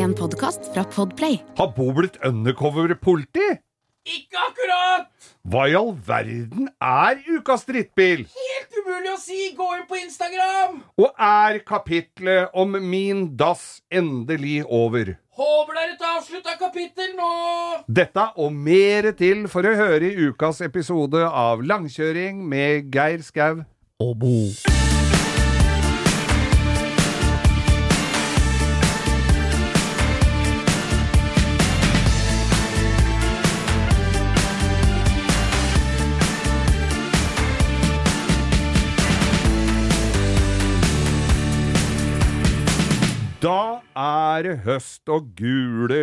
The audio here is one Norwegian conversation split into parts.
En podkast fra Podplay. Har Bo blitt undercover-politi? Ikke akkurat! Hva i all verden er ukas drittbil? Helt umulig å si! Gå inn på Instagram! Og er kapitlet om min dass endelig over? Håper det er et avslutta kapittel nå! Dette og mere til for å høre i ukas episode av Langkjøring med Geir Skau. Og Bo. Det høst og gule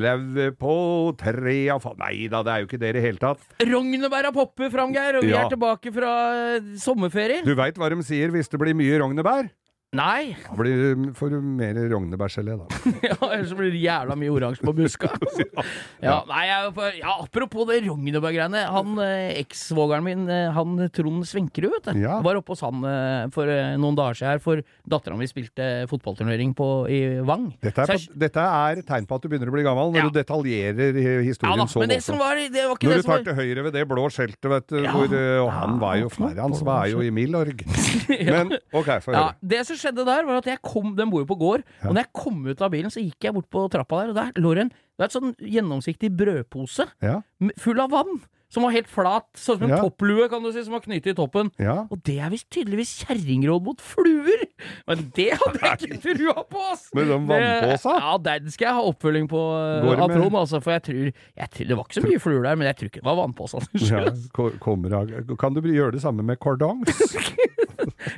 lauv på trea Nei da, det er jo ikke det i det hele tatt. Rognebæra popper fram, Geir, og vi Ja. er tilbake fra eh, sommerferie. Du veit hva de sier hvis det blir mye rognebær? Nei! Da blir får du mer rognebærgelé, da. Ja, ellers blir det jævla mye oransje på buska. ja, nei, jeg, ja, apropos det rognebærgreiene. Han eh, Eks-svogeren min, eh, han Trond Svenkerud, vet du. Ja. Var oppe hos han eh, for noen dager siden her, for dattera mi spilte fotballturnering på, i Vang. Dette er, på, dette er tegn på at du begynner å bli gammel, når Ja. du detaljerer historien ja, da, så voldsomt. var, Når det du tar var til høyre ved det blå skjeltet, vet du, hvor Og han var jo flere, han var jo i Milorg. Men OK, få Ja, det som skjedde der, var at jeg kom Den bor jo på gård. Og når jeg kom ut av bilen, så gikk jeg bort på trappa der, og der lå det en Det er et sånn gjennomsiktig brødpose Ja, full av vann. Som var helt flat. Sånn som en Ja. topplue, kan du si, som var knyttet i toppen. ja. Og det er visst tydeligvis kjerringråd mot fluer! Men det hadde jeg ikke trua på, ass! Med den vannpåsa? Ja, den skal jeg ha oppfølging på uh, av Trond, altså. For jeg tror, jeg tror Det var ikke så mye fluer der, men jeg tror ikke det var vannpåsa. ja ko- kommer Kan du gjøre det samme med kordongs?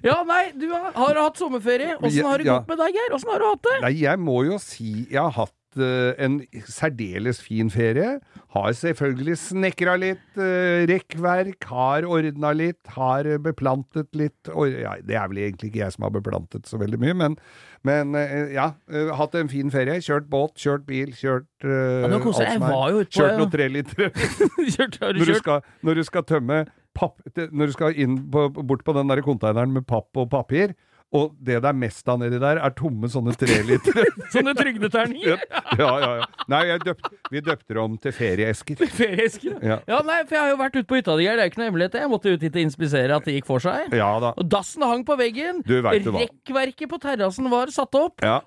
Ja, nei, du har, har hatt sommerferie. Åssen har det Ja. gått med deg, Geir? Åssen har du hatt det? Nei, jeg må jo si jeg har hatt eh, en særdeles fin ferie. Har selvfølgelig snekra litt uh, rekkverk, har ordna litt, har beplantet litt ja, Det er vel egentlig ikke jeg som har beplantet så veldig mye, men, men eh, ja. eh, hatt en fin ferie. Kjørt båt, kjørt bil, kjørt Ja, alt som er. På- Kjørt noen trelitere. Når, når du skal tømme papp, Når du skal inn på, bort på den der konteineren med papp og papir, og det det er mest av nedi der, er tomme sånne trelitere. Sånne trygdeterninger? ja, ja, ja. Nei, døpt, vi døpte det om til ferieesker. Ferieesker? Ja. Ja, nei, for jeg har jo vært ute på hytta di, Det er ikke noe hemmelighet. Jeg måtte ut hit og inspisere at det gikk for seg. Ja da. Og dassen hang på veggen. Du vet du hva. Rekkverket på terrassen var satt opp. Ja.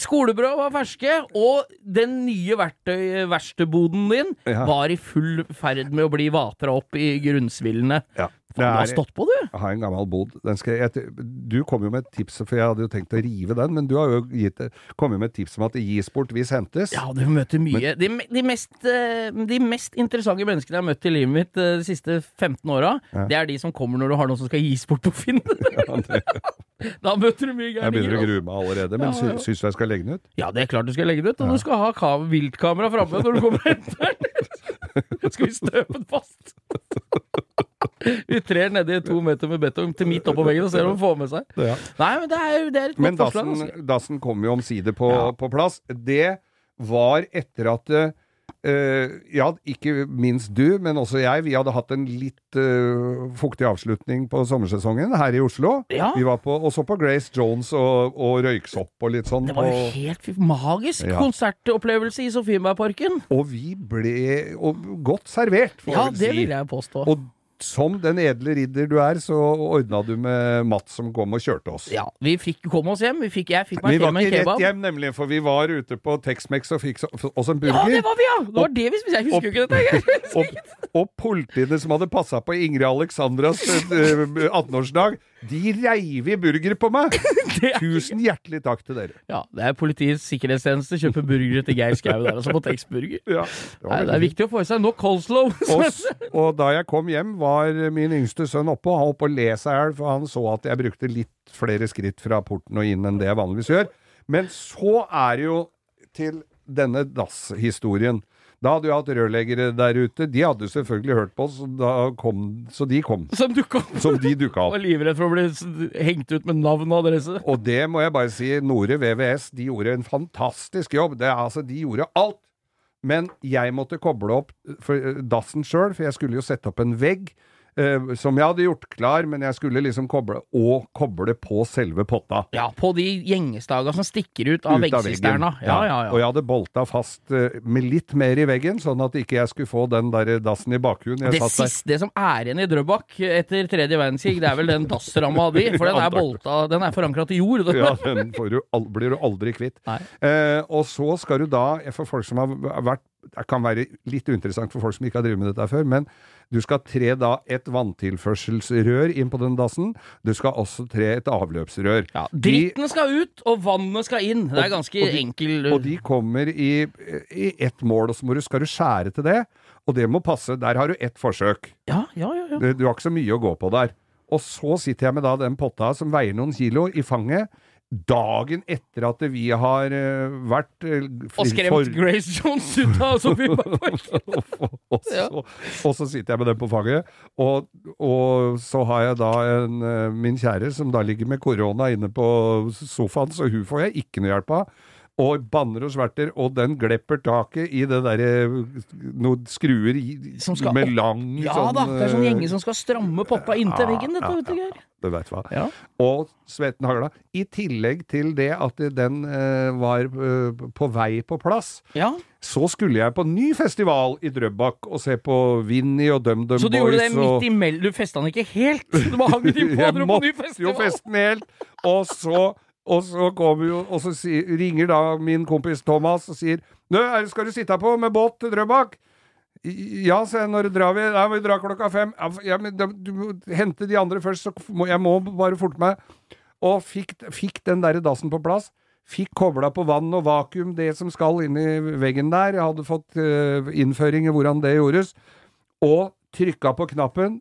Skolebrød var ferske, og den nye verktøyverkstedboden din Ja. var i full ferd med å bli vatra opp i grunnsvillene. ja. Faen, du har stått på, du! Jeg har en gammel bod. Den skal, jeg, du kom jo med et tips, for jeg hadde jo tenkt å rive den, men du har jo gitt, kommet med et tips om at det gis bort hvis hentes. Ja, du møter mye. De, de, mest, eh, de mest interessante menneskene jeg har møtt i livet mitt eh, de siste 15 åra, det er de som kommer når du har noe som skal gis bort på Finn. da møter du mye Jeg begynner å gærninger. grue meg allerede, men Ja, ja. syns du jeg skal legge den ut? Ja, det er klart du skal legge den ut, og du skal ha ka viltkamera framme når du kommer og henter den. skal vi støpe den fast? Vi trer nedi to meter med betong til midt oppå veggen og ser om han får med seg. Ja. Nei, men det er, det er et godt Men forslag. dassen, Altså. dassen kom jo omsider på, Ja. på plass. Det var etter at eh, ja, ikke minst du, men også jeg, vi hadde hatt en litt uh, fuktig avslutning på sommersesongen her i Oslo. Ja. Vi var på, og så på Grace Jones og, og Røyksopp og litt sånn. Det var jo helt magisk Ja. konsertopplevelse i Sofienbergparken. og vi ble og, godt servert, får Ja, jeg vel det vil jeg påstå. Og som den edle ridder du er, så ordna du med Mats som kom og kjørte oss. Ja, vi fikk kom oss hjem. Vi fikk, jeg fikk Vi meg var til med en ikke kebab. rett hjem, nemlig, for vi var ute på Tex-Mex og fikk oss en burger. Ja, det var vi, ja! Det var det vi spiste. Jeg husker jo ikke dette. og, og politiene som hadde passa på Ingrid Alexandras eh, 18-årsdag, de reiv i burger på meg! Tusen hjertelig takk til dere. Ja, det er Politiets sikkerhetstjeneste kjøper burgere til Geir Skau der, altså på Tex-burger. Ja, det, det er viktig å få i seg nok Colslow. Og, og da jeg kom hjem, var min yngste sønn oppe, og han på å le seg i hjel, for han så at jeg brukte litt flere skritt fra porten og inn enn det jeg vanligvis gjør. Men så er det jo til denne dasshistorien. Da hadde vi hatt rørleggere der ute. De hadde selvfølgelig hørt på oss, kom, så de kom. Som dukka opp. Som de dukka Var Og livredd for å bli hengt ut med navn og adresse. Og det må jeg bare si, Nore VVS, de gjorde en fantastisk jobb. Det, altså, de gjorde alt. Men jeg måtte koble opp for, eh, dassen sjøl, for jeg skulle jo sette opp en vegg eh, som jeg hadde gjort klar, men jeg skulle liksom koble og koble på selve potta. Ja, på de gjengestaga som stikker ut av Ut veggsisterna. Ja, Ja, ja, Og jeg hadde bolta fast eh, med litt mer i veggen, sånn at ikke jeg skulle få den der dassen i bakhjulen. Jeg Det siste som er igjen i Drøbak etter tredje verdenskrig, det er vel den dassramma di, for den er bolta, den er forankra til jord. Ja, den får du, blir du aldri kvitt. Eh, og så skal du da, for folk som har vært Det kan være litt uinteressant for folk som ikke har drevet med dette før, men du skal tre da et vanntilførselsrør inn på den dassen. Du skal også tre et avløpsrør. Ja, De- dritten skal ut, og vannet skal inn. Det er ganske og de- enkel Og de kommer i, i ett mål, og så må du, skal du skjære til det. Og det må passe. Der har du ett forsøk. Ja, ja, ja. ja. Du, du har ikke så mye å gå på der. Og så sitter jeg med da den potta som veier noen kilo i fanget. Dagen etter at vi har eh, vært eh, Og skremt Grace Jones ut av Sofie Barbark. og, så, og så sitter jeg med den på fanget, og, og så har jeg da en, eh, min kjære som da ligger med korona inne på sofaen, så hun får jeg ikke noe hjelp av. Og banner og sverter, og den glepper taket i det derre Noen skruer i, med opp- lang Ja sånn da, det er sånn eh, gjenge som skal stramme poppa inntil ja, veggen, dette, ja, vet du, Geir. Du veit hva. Ja. Og svetten hagla. I tillegg til det at den eh, var eh, på vei på plass, ja. så skulle jeg på ny festival i Drøbak og se på Vinni og DumDum Boys. Så du gjorde det og- midt imellom? Du festa den ikke helt? Du bare hang den på, jeg dro på ny måtte jo feste den helt. Og så, og så jo Og så si, ringer da min kompis Thomas og sier Nå, skal du sitte på med båt til Drøbak? Ja, sa jeg, når drar vi? Nei, vi drar klokka fem. Ja, men du må hente de andre først, så må, jeg må bare forte meg. Og fikk, fikk den der dassen på plass. Fikk kobla på vann og vakuum det som skal inn i veggen der. Jeg hadde fått uh, innføring i hvordan det gjordes. Og trykka på knappen,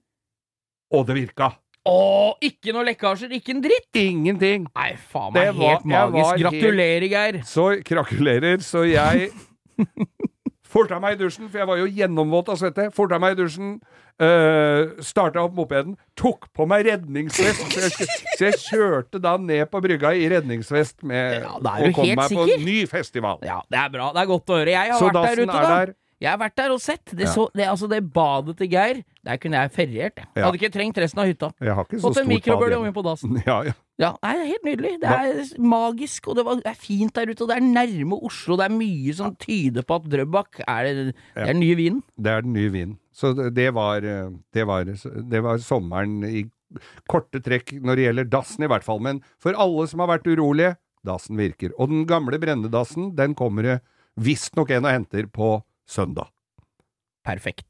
og det virka. Å, ikke noe lekkasjer, ikke en dritt! Ingenting. Nei, faen meg var- helt magisk. Gratulerer, Geir. Så krakulerer, så jeg forta meg i dusjen, for jeg var jo gjennomvåt av svette. Forta meg i dusjen, øh, starta opp mopeden, tok på meg redningsvest. Så jeg, så jeg kjørte da ned på brygga i redningsvest med, Ja, og kom meg meg på en ny festival. Ja, det er bra. Det er godt å høre. Jeg har Så vært der ute, da. Jeg har vært der og sett. Det, så, det, altså det badet til Geir, der kunne jeg feriert. Ja. Hadde ikke trengt resten av hytta. Jeg har ikke så Fått en mikrobølgeovn på dassen. Ja, ja. Ja, nei, det er helt nydelig. Det er magisk, og det, var, det er fint der ute. Og det er nærme Oslo. Det er mye som tyder på at Drøbak er det, er den nye vinen. Det er den nye vinen. Så det det var, eh, det var, det var sommeren i korte trekk når det gjelder dassen i hvert fall. Men for alle som har vært urolige, dassen virker. Og den gamle brennedassen, den kommer det visstnok en og henter på søndag. Perfekt.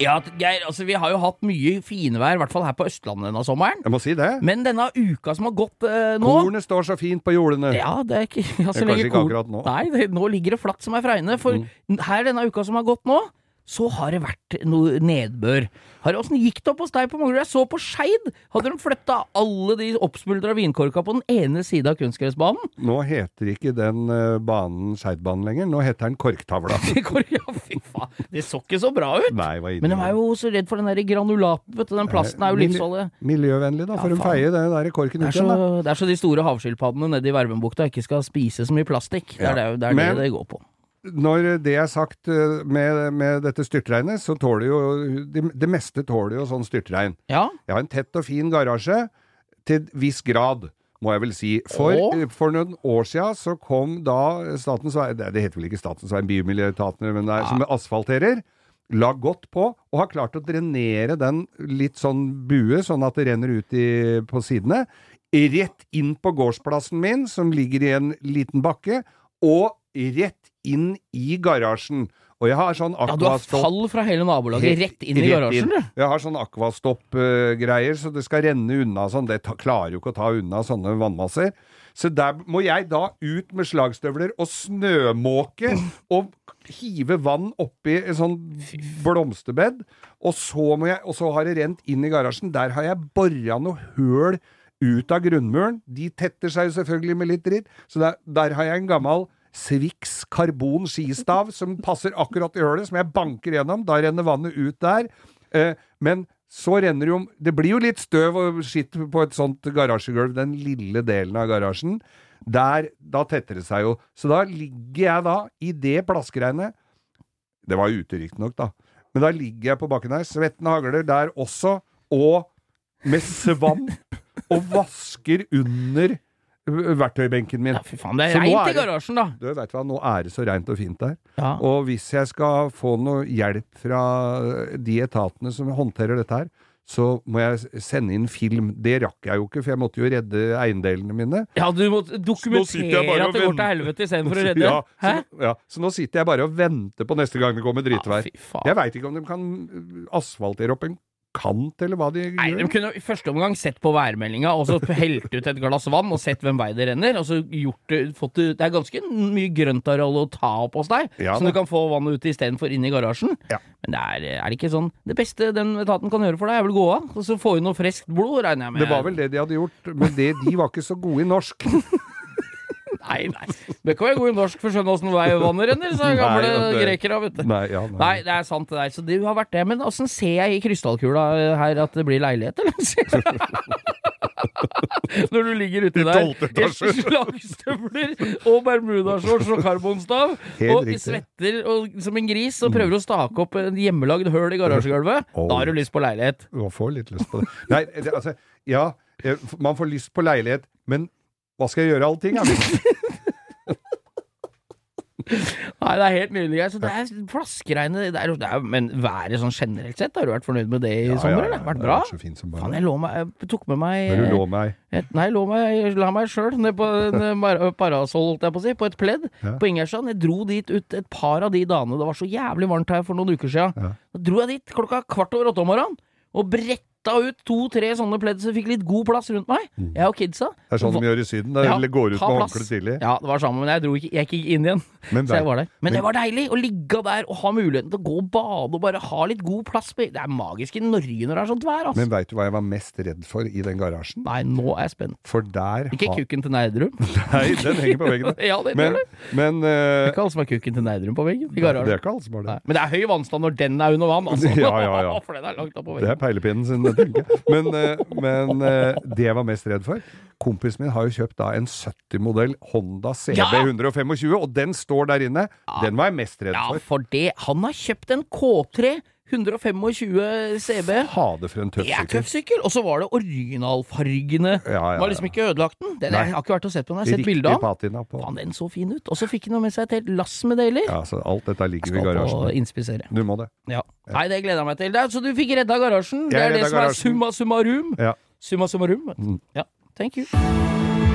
Ja, Geir, altså vi har jo hatt mye finvær, i hvert fall her på Østlandet denne sommeren. Jeg må si det. Men denne uka som har gått eh, nå Kornet står så fint på jordene. Ja, det er ikke altså, Det er kanskje ikke akkurat nå. Nei, det, nå ligger det flatt som ei fregne. For Mm. her denne uka som har gått nå, så har det vært noe nedbør. Har- Åssen gikk det opp hos deg på Manglerud? Jeg så på Skeid! Hadde de flytta alle de oppsmuldra vinkorka på den ene sida av kunstgressbanen? Nå heter ikke den eh, banen Skeidbanen lenger, nå heter den Korktavla. ja, fy faen. Det så ikke så bra ut. Nei, Men de er jo så redd for den der granulaten, vet du. Den plasten er jo Mil- livsfarlig. Miljøvennlig, da, for Ja, de feier den der korken ut igjen, da. det er så de store havskilpaddene nede i Vervenbukta ikke skal spise så mye plastikk. Det er det, det, er det det går på. Når det er sagt eh, med, med dette styrtregnet, så tåler jo det, det meste tåler jo sånn styrtregn. Ja, Jeg har en tett og fin garasje, til viss grad, må jeg vel si. For, Åh. for noen år siden så kom da Statens vei... Det heter vel ikke Statens vei, Bymiljøetaten, men det er, som asfalterer. La godt på, og har klart å drenere den litt sånn bue, sånn at det renner ut i, på sidene. Rett inn på gårdsplassen min, som ligger i en liten bakke, og rett inn i garasjen. Og jeg har sånn ja du har fall fra hele nabolaget rett inn i Rett garasjen, du. Jeg har sånn akvastopp-greier, så det skal renne unna sånn. Det ta, klarer jo ikke å ta unna sånne vannmasser. Så der må jeg da ut med slagstøvler og snømåke og hive vann oppi en sånn blomsterbed. Og så, må jeg, og så har det rent inn i garasjen. Der har jeg bora noe høl ut av grunnmuren. De tetter seg jo selvfølgelig med litt dritt. Så der, der har jeg en gammel Swix karbon skistav som passer akkurat i hølet, som jeg banker gjennom. Da renner vannet ut der. Eh, men så renner jo Det blir jo litt støv og skitt på et sånt garasjegulv, den lille delen av garasjen. Der, Da tetter det seg jo. Så da ligger jeg da i det plaskregnet Det var ute, riktignok, da. Men da ligger jeg på bakken her, svetten hagler der også, og med svamp, og vasker under verktøybenken min. Ja, fy faen, det er reint i garasjen, da. Du vet hva, nå er det så reint og fint der. Ja. Og hvis jeg skal få noe hjelp fra de etatene som håndterer dette her, så må jeg sende inn film. Det rakk jeg jo ikke, for jeg måtte jo redde eiendelene mine. Ja, du må dokumentere at det går til helvete istedenfor å redde. Ja, Hæ? så, ja, så nå sitter jeg bare og venter på neste gang det kommer drittvær. Ja, jeg veit ikke om de kan asfaltere opp en kant, eller hva de Nei, De kunne i første omgang sett på værmeldinga og så helt ut et glass vann og sett hvem vei det renner. Og så gjort det, fått det, det er ganske mye grøntareal å ta opp hos deg, Ja, som du kan få vannet ut istedenfor inn i garasjen. Ja. Men det er, er det ikke sånn Det beste den etaten kan gjøre for deg, er vel gå av, og så få inn noe friskt blod, regner jeg med. Det var vel det de hadde gjort, men det, de var ikke så gode i norsk. Nei, nei. Bør ikke være god i norsk for å skjønne åssen vei vannet renner, sa gamle Nei, det- grekere, vet du. Nei, ja, nei. Nei, det er sant det der. Så det har vært det. Men åssen ser jeg i krystallkula her at det blir leilighet, eller? Når du ligger uti der i slagstøvler og bermudashorts og karbonstav og riktig. svetter og, som en gris og prøver å stake opp en hjemmelagd høl i garasjegulvet, Oh. da har du lyst på leilighet. Man får litt lyst på det. Nei, det, altså, ja, eh, man får lyst på leilighet, men hva skal jeg gjøre av allting? Ja? Nei, det er helt nydelig. Altså, det er flaskeregnet det er, det er, Men været sånn generelt sett, har du vært fornøyd med det i sommer, eller? Vært det bra? har vært så fint som Faen, bare jeg lå meg Jeg tok med meg Når du lå meg Et, nei, lå meg, jeg la meg sjøl ned på en parasoll, holdt jeg på å si, på et pledd Ja. på Ingerstrand. Jeg dro dit ut et par av de dagene det var så jævlig varmt her for noen uker. Ja. Da dro jeg dit klokka kvart over åtte om morgenen og bretta ut to-tre sånne pledd så jeg fikk litt god plass rundt meg, jeg og kidsa. Mm. Det er sånn de gjør i Syden. Da Ja, går ut med håndkle tidlig. Ja, det var sammen, men jeg dro ikke, jeg gikk ikke inn igjen. Men Så jeg var der. Men det var deilig å ligge der og ha muligheten til å gå og bade og bare ha litt god plass. Det er magisk i Norge når det er sånt vær, altså. Men veit du hva jeg var mest redd for i den garasjen? Nei, nå er jeg spent. For der Ikke har- kukken til Nerdrum. Nei, den henger på veggen. ja, det Men, gjør det. men Det er eh, ikke alle som har kukken til Nerdrum på veggen i Det er ikke alle som har det. Nei. Men det er høy vannstand når den er under vann, altså. Ja, ja, ja. For den er langt opp på Det er peilepinnen sin, tenker jeg. Men, eh, men eh, det jeg var mest redd for Kompisen min har jo kjøpt da en 70-modell Honda CB Ja! 125, og den står der inne. Den var jeg mest redd Ja, for. for det Han har kjøpt en K3 125 CB. Fader, for en tøff sykkel. tøff sykkel! Og så var det originalfargene. Ja, ja, Var liksom ikke ødelagt den. Den Nei. jeg har ikke vært og sett på den, jeg har sett bilde av den. Faen, den så fin ut. Og så fikk han med seg et helt lass med deler. Ja, så alt dette ligger i Skal garasjen. inspisere. Du må det. Ja. Nei, det gleder jeg meg til. Det så du fikk redda garasjen. Det er det som som er summa summarum. Ja. Summa summarum. Mm. Ja. Thank you.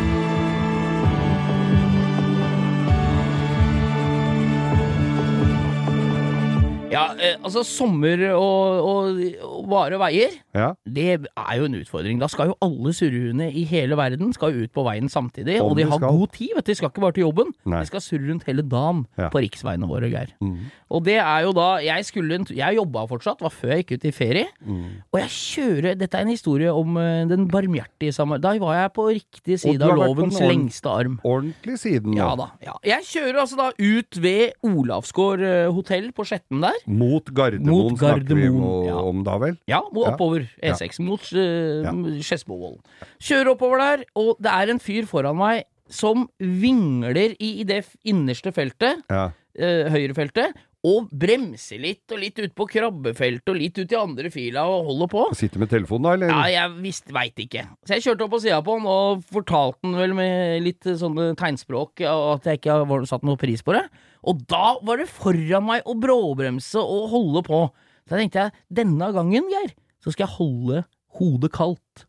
Ja, eh, altså sommer og, og, og bare veier, Ja. det er jo en utfordring. Da skal jo alle surrehundene i hele verden skal ut på veien samtidig, Om og de har skal. god tid, vet du. De skal ikke bare til jobben. Nei. De skal surre rundt hele dagen Ja. på riksveiene våre, Geir. Mm. Og det er jo da Jeg skulle Jeg jobba fortsatt, var før jeg gikk ut i ferie. Mm. Og jeg kjører Dette er en historie om eh, den barmhjertige samar... Da var jeg på riktig side av lovens lengste arm. Ordentlig siden nå. Ja da. Ja. Jeg kjører altså da ut ved Olavsgård eh, hotell på Skjetten der. Mot Gardermoen Mot snakker vi om, ja. om da vel? Ja, oppover E6 mot uh, Skedsmovollen. Kjører oppover der, og det er en fyr foran meg som vingler i, i det innerste feltet, Ja. Uh, høyrefeltet, og bremser litt, og litt ut på krabbefeltet, og litt ut i andre fila, og holder på. Sitter med telefonen da, eller? Ja, jeg visste, veit ikke. Så jeg kjørte opp på sida på han og fortalte han vel med litt sånne tegnspråk at jeg ikke har satt noe pris på det. Og da var det foran meg å bråbremse og holde på. Så jeg tenkte jeg, denne gangen, Geir, så skal jeg holde hodet kaldt.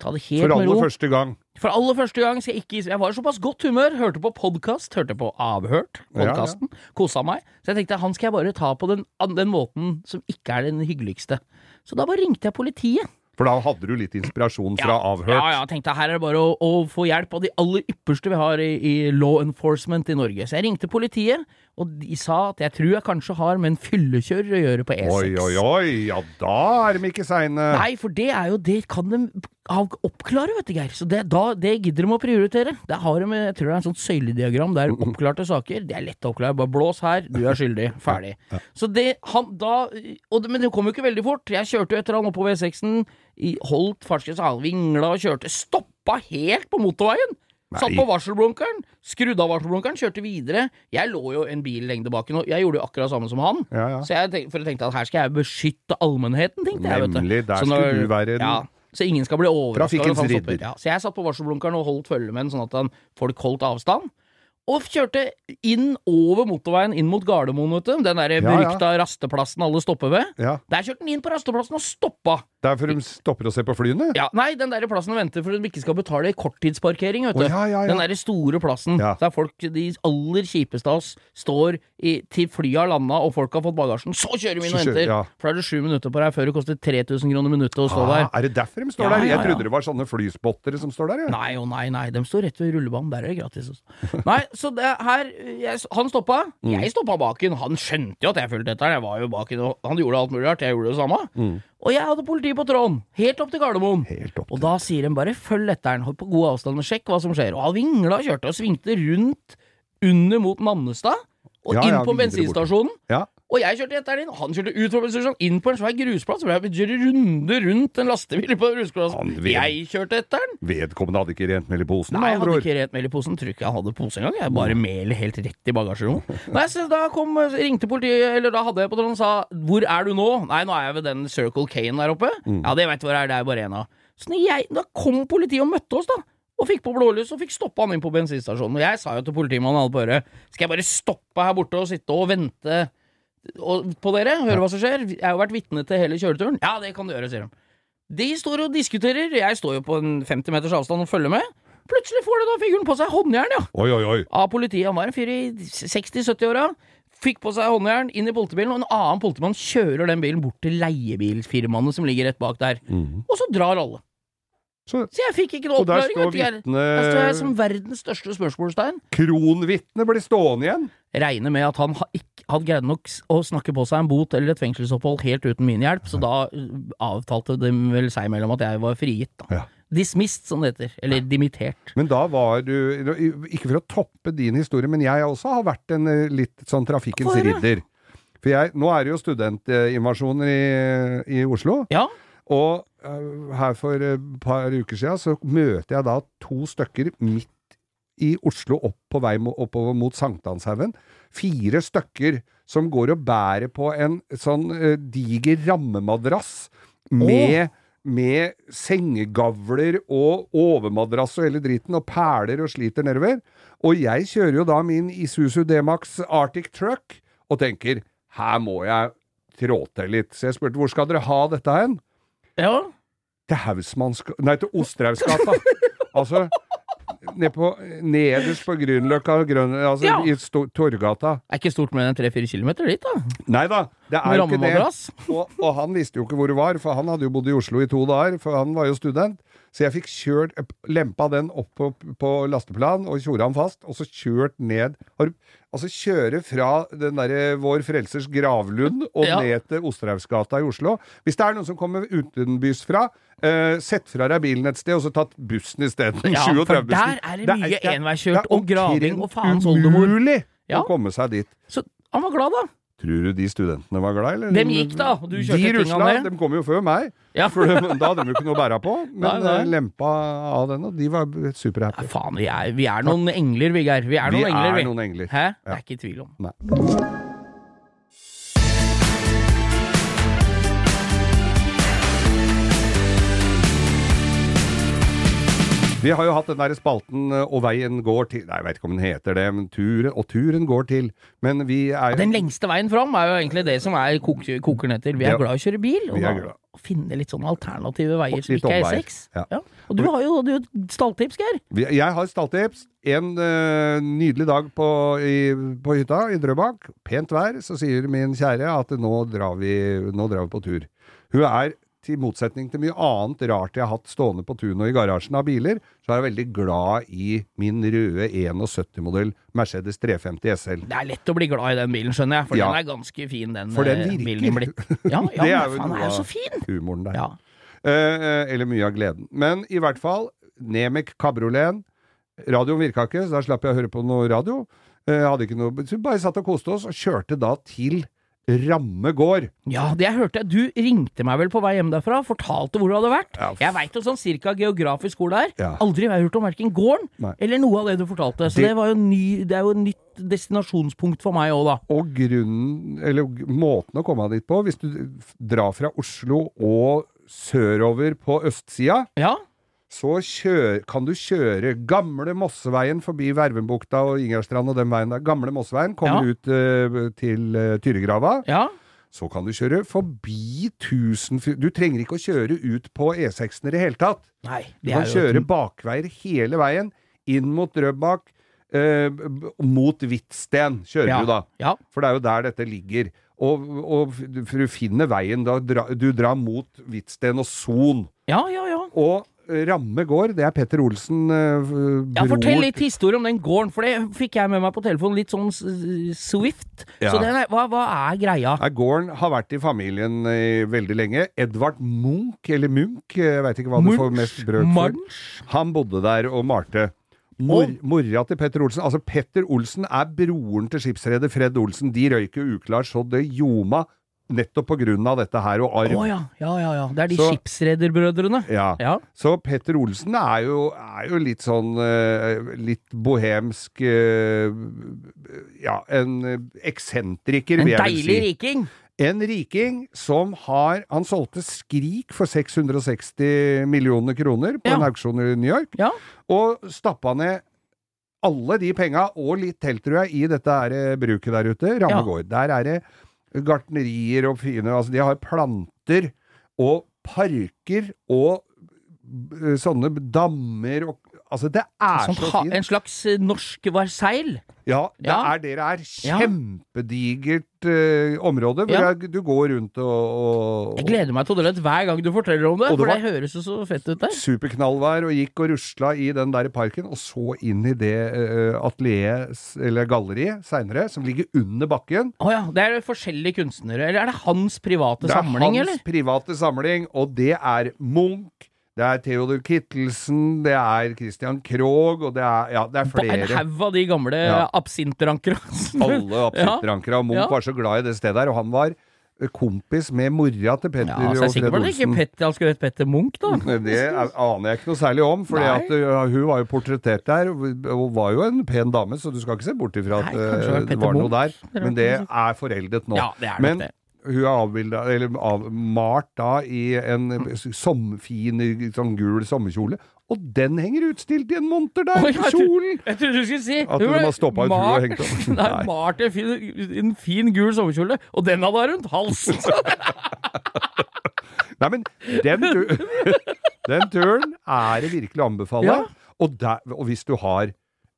Ta det helt For med ro. aller første gang. For aller første gang jeg ikke Jeg var i såpass godt humør. Hørte på podkast, hørte på Avhørt, Ja, ja. Kosa meg. Så jeg tenkte han skal jeg bare ta på den, den måten som ikke er den hyggeligste. Så da bare ringte jeg politiet. For da hadde du litt inspirasjon fra avhørt. Ja, ja, tenkte her er det bare å, å få hjelp av de aller ypperste vi har i, i law enforcement i Norge. Så jeg ringte politiet, og de sa at jeg tror jeg kanskje har med en fyllekjører å gjøre på E6. Oi, oi, oi, ja da er de ikke seine. Nei, for det er jo Det kan de oppklare, vet du, Geir. Så det, da, det gidder de å prioritere. Der har de, jeg tror det er en sånn søylediagram der oppklarte saker. Det er lett å oppklare. Bare blås her, du er skyldig. Ferdig. Så det, han da det, Men det kom jo ikke veldig fort. Jeg kjørte jo etter han oppover V6-en, i- holdt fartsgrensa, vingla og kjørte. Stoppa helt på motorveien! Satt på varselblunkeren, skrudde av varselblunkeren, kjørte videre. Jeg lå jo en bil lengde bak nå. jeg gjorde jo akkurat samme som han. Ja, ja. Så jeg tenkte, for jeg tenkte at her skal jeg beskytte allmennheten, tenkte jeg. vet du. Nemlig, der skulle du være den- ja, Så ingen skal bli overraska. Ja, så jeg satt på varselblunkeren og holdt følge med den, sånn at han, folk holdt avstand. Og kjørte inn over motorveien inn mot Gardermoen, vet du. Den der ja. berykta rasteplassen alle stopper ved. Ja. Der kjørte han inn på rasteplassen og stoppa. Derfor de stopper og ser på flyene? Ja, Nei, den der plassen og venter for at de ikke skal betale korttidsparkering, vet du. Oh, ja, ja, ja. Den derre store plassen Ja. der folk, de aller kjipeste av oss, står i, til flyet har landa og folk har fått bagasjen. Så kjører vi inn og venter! ja. For da er det sju minutter på deg før det koster 3000 kroner minuttet å stå der. Ah, er det derfor de står Ja, der? Jeg ja. trodde det var sånne flyspottere som står der. Ja. Nei og nei, nei, de står rett ved rullebanen. Der er det gratis. Også. Nei, så det her jeg, Han stoppa. Mm. Jeg stoppa baken. han. Skjønte jo at jeg fulgte etter. Jeg var jo baken, og han gjorde alt mulig rart. Jeg gjorde det samme. Mm. Og jeg hadde politi på tråden, helt opp til Gardermoen. Opp Og da sier de bare følg etter han, hold på god avstand og sjekk hva som skjer. Og han vingla og kjørte og svingte rundt under mot Nannestad, og Ja, inn ja, på bensinstasjonen. Ja. Og jeg kjørte etter den, og han kjørte ut fra bensinstasjonen, inn på en svær grusplass. Så jeg kjøre runde rundt en lastebil på grusplassen. Jeg kjørte etter den. Vedkommende hadde ikke rent mel i posen, Nei, jeg hadde ikke rent mel i posen. Tror ikke jeg hadde pose engang. Jeg bare melet helt rett i bagasjerommet. Nei, så da kom, ringte politiet, eller da hadde jeg på tråden sa 'Hvor er du nå?' Nei, nå er jeg ved den Circle K-en der oppe. Ja, det veit du hvor er, det er bare en av. Så jeg, da kom politiet og møtte oss, da. Og fikk på blålys og fikk stoppa han inn på bensinstasjonen. Og jeg sa jo til politimannen alle på øret Skal jeg bare stoppe her borte og sitte og vente på dere? Høre hva som skjer? Jeg har jo vært vitne til hele kjøreturen. Ja, det kan du gjøre, sier de. De står og diskuterer. Jeg står jo på en 50 meters avstand og følger med. Plutselig får det da figuren på seg håndjern, ja. Oi, oi, oi. Av politiet. Han var en fyr i 60-70-åra. Fikk på seg håndjern inn i politibilen, og en annen politimann kjører den bilen bort til leiebilfirmaene som ligger rett bak der. Og så drar alle. Så, Så jeg fikk ikke noe og der står vitne... Der står jeg som verdens største spørsmålstegn. Kronvitnet blir stående igjen. Regner med at han ikke hadde greid nok å snakke på seg en bot eller et fengselsopphold helt uten min hjelp, så da uh, avtalte de vel seg mellom at jeg var frigitt. da. Ja. Dismissed, som det heter. Eller dimittert. Men da var du Ikke for å toppe din historie, men jeg også har vært en eh, litt sånn trafikkens ridder. For jeg, nå er det jo studentinvasjoner i, i Oslo. Ja. Og øh, her for et par uker siden så møter jeg da to stykker midt i Oslo opp på vei oppover mot Sankthanshaugen. Fire stykker som går og bærer på en sånn uh, diger rammemadrass med med sengegavler og overmadrass og hele driten, og perler og sliter nedover. Og jeg kjører jo da min Isuzu D-Max Arctic Truck og tenker her må jeg trå til litt. Så jeg spurte hvor skal dere ha dette hen? ja. Til Hausmanns... Nei, til Osterhausgata. altså ned på, nederst på Grünerløkka, grønn, altså Ja. i Torgata. Er ikke stort mer enn tre-fire kilometer dit, da. Nei da, det er jo ikke det. Og, og han visste jo ikke hvor det var, for han hadde jo bodd i Oslo i to dager, for han var jo student. Så jeg fikk kjørt, lempa den opp på, på lasteplan og tjora den fast, og så kjørt ned Altså kjøre fra den derre Vår Frelsers gravlund og Ja. ned til Osterhaugsgata i Oslo. Hvis det er noen som kommer utenbys fra, Uh, sett fra deg bilen et sted, og så tatt bussen isteden. Ja, for der er det mye enveiskjørt og graving og faens oldemor. Umulig Ja. å komme seg dit. Så han var glad, da. Tror du de studentene var glad, eller? Dem gikk da, du kjørte de rusla, ned. de kom jo før meg. Ja. For de, da hadde de jo ikke noe å bære på. Men Nei, nei. eh, lempa av den, og de var Nei, Ja, faen, vi er, vi er noen engler. Vi er Vi noen engler, er vi. noen engler. Hæ? Det er ikke tvil om. Nei. Vi har jo hatt den der spalten eh, 'Og veien går til' Nei, jeg vet ikke om den heter det, men turen, og turen går til. Men vi er Den lengste veien fram er jo egentlig det som er kok koker ned til. Vi er Ja. glad i å kjøre bil, og Vi er da glad. å finne litt sånne alternative veier som ikke er omveier. E6. Ja. Og du har jo du, stalltips, Geir. Jeg har stalltips. En uh, nydelig dag på, i, på hytta i Drøbak. Pent vær. Så sier min kjære at nå drar vi, nå drar vi på tur. Hun er, til motsetning til mye annet rart jeg har hatt stående på tunet og i garasjen av biler, så er jeg veldig glad i min røde 71-modell Mercedes 350 SL. Det er lett å bli glad i den bilen, skjønner jeg, for Ja. den er ganske fin, den, For den eh, virker. bilen blitt. Ja, ja Det er jo noe av- så fin! Humoren der. Ja. Eh, eller mye av gleden. Men i hvert fall, Nemec kabrioleten. Radioen virka ikke, så da slapp jeg å høre på noe radio. Eh, hadde ikke noe, så vi bare satt og koste oss, og kjørte da til Ramme gård. Ja, det jeg hørte Du ringte meg vel på vei hjem derfra, fortalte hvor du hadde vært. Ja, Jeg veit jo sånn cirka geografisk hvor det er. Ja. Aldri har jeg hørt om verken gården Nei. eller noe av det du fortalte. Så Det- det, var jo ny, det er jo et nytt destinasjonspunkt for meg òg, da. Og grunnen, eller måten å komme dit på, hvis du drar fra Oslo og sørover på østsida, Ja, så kjør, kan du kjøre gamle Mosseveien forbi Vervenbukta og Ingerstrand og den veien der. Gamle Mosseveien kommer Ja. ut uh, til uh, Tyregrava. ja. Så kan du kjøre forbi Tusenfryd Du trenger ikke å kjøre ut på E6-en i det hele tatt. Nei, Du kan kjøre bakveier hele veien, inn mot Drøbak, eh, b- b- mot Hvitsten kjører ja. du da. Ja. For det er jo der dette ligger. Og, og for du finner veien da du drar mot Hvitsten og Son. ja, ja, ja. Og eh, Ramme gård, det er Petter Olsen, uh, Ja, Fortell litt historie om den gården, for det fikk jeg med meg på telefonen. Litt sånn Swift. Ja. Så den er, hva, hva er greia? Ja, Gården har vært i familien i veldig lenge. Edvard Munch, eller Munch, jeg veit ikke hva du får mest brød for. Munch? Han bodde der og malte. Mor, mora til Petter Olsen Altså, Petter Olsen er broren til skipsreder Fred Olsen. De røyker uklar så det ljoma nettopp på grunn av dette her, og arv. Oh, ja, ja, ja, ja. Det er de Så- skipsrederbrødrene. Ja. Ja. Så Petter Olsen er jo, er jo litt sånn uh, Litt bohemsk uh, Ja, en eksentriker, En vil jeg vel deilig riking. En riking som har Han solgte Skrik for 660 millioner kroner på Ja. en auksjon i New York, Ja. og stappa ned alle de penga, og litt til, tror jeg, i dette her eh, bruket der ute. Ramme Ja. Der er det gartnerier og fine Altså, de har planter og parker og eh, sånne dammer og Altså, det er Sånn så fint. en slags eh, norsk Versailles. Ja, det Ja. er det det er. Kjempedigert uh, område hvor Ja. jeg, du går rundt og, og Jeg gleder meg til å dit hver gang du forteller om det, det for det høres jo så fett ut der. superknallvær og gikk og rusla i den der parken, og så inn i det uh, atelieret, eller galleriet, seinere, som ligger under bakken. Å ja, det er forskjellige kunstnere. Eller er det hans private Det er samling, hans eller? private samling, og det er Munch, det er Theodor Kittelsen, det er Christian Krogh, og det er, ja, det er flere. En haug av de gamle Ja. absinterankere. Alle absintrankere. Og Munch Ja. var så glad i det stedet her, og han var eh, kompis med mora til Petter Ja, og Fred det ikke Petter, han skulle hett Petter Munch, da. Det er- aner jeg ikke noe særlig om, for Nei. hun var jo portrettert der, og var jo en pen dame, så du skal ikke se bort ifra at Nei, det var eh, det var noe der. Men det er foreldet nå. Ja, det er nok Men det. Hun er avbilda, eller avmalt da, i en som, fin sånn gul sommerkjole, og den henger utstilt i en monter der, tror- kjolen! Jeg trodde du skulle si At hun har stoppa ut huet og hengt opp. Nei, malt i en fin, en fin gul sommerkjole, og den hadde hun rundt halsen! Nei, men den, tu den turen er det virkelig å anbefale. Ja. Og, der, og hvis du har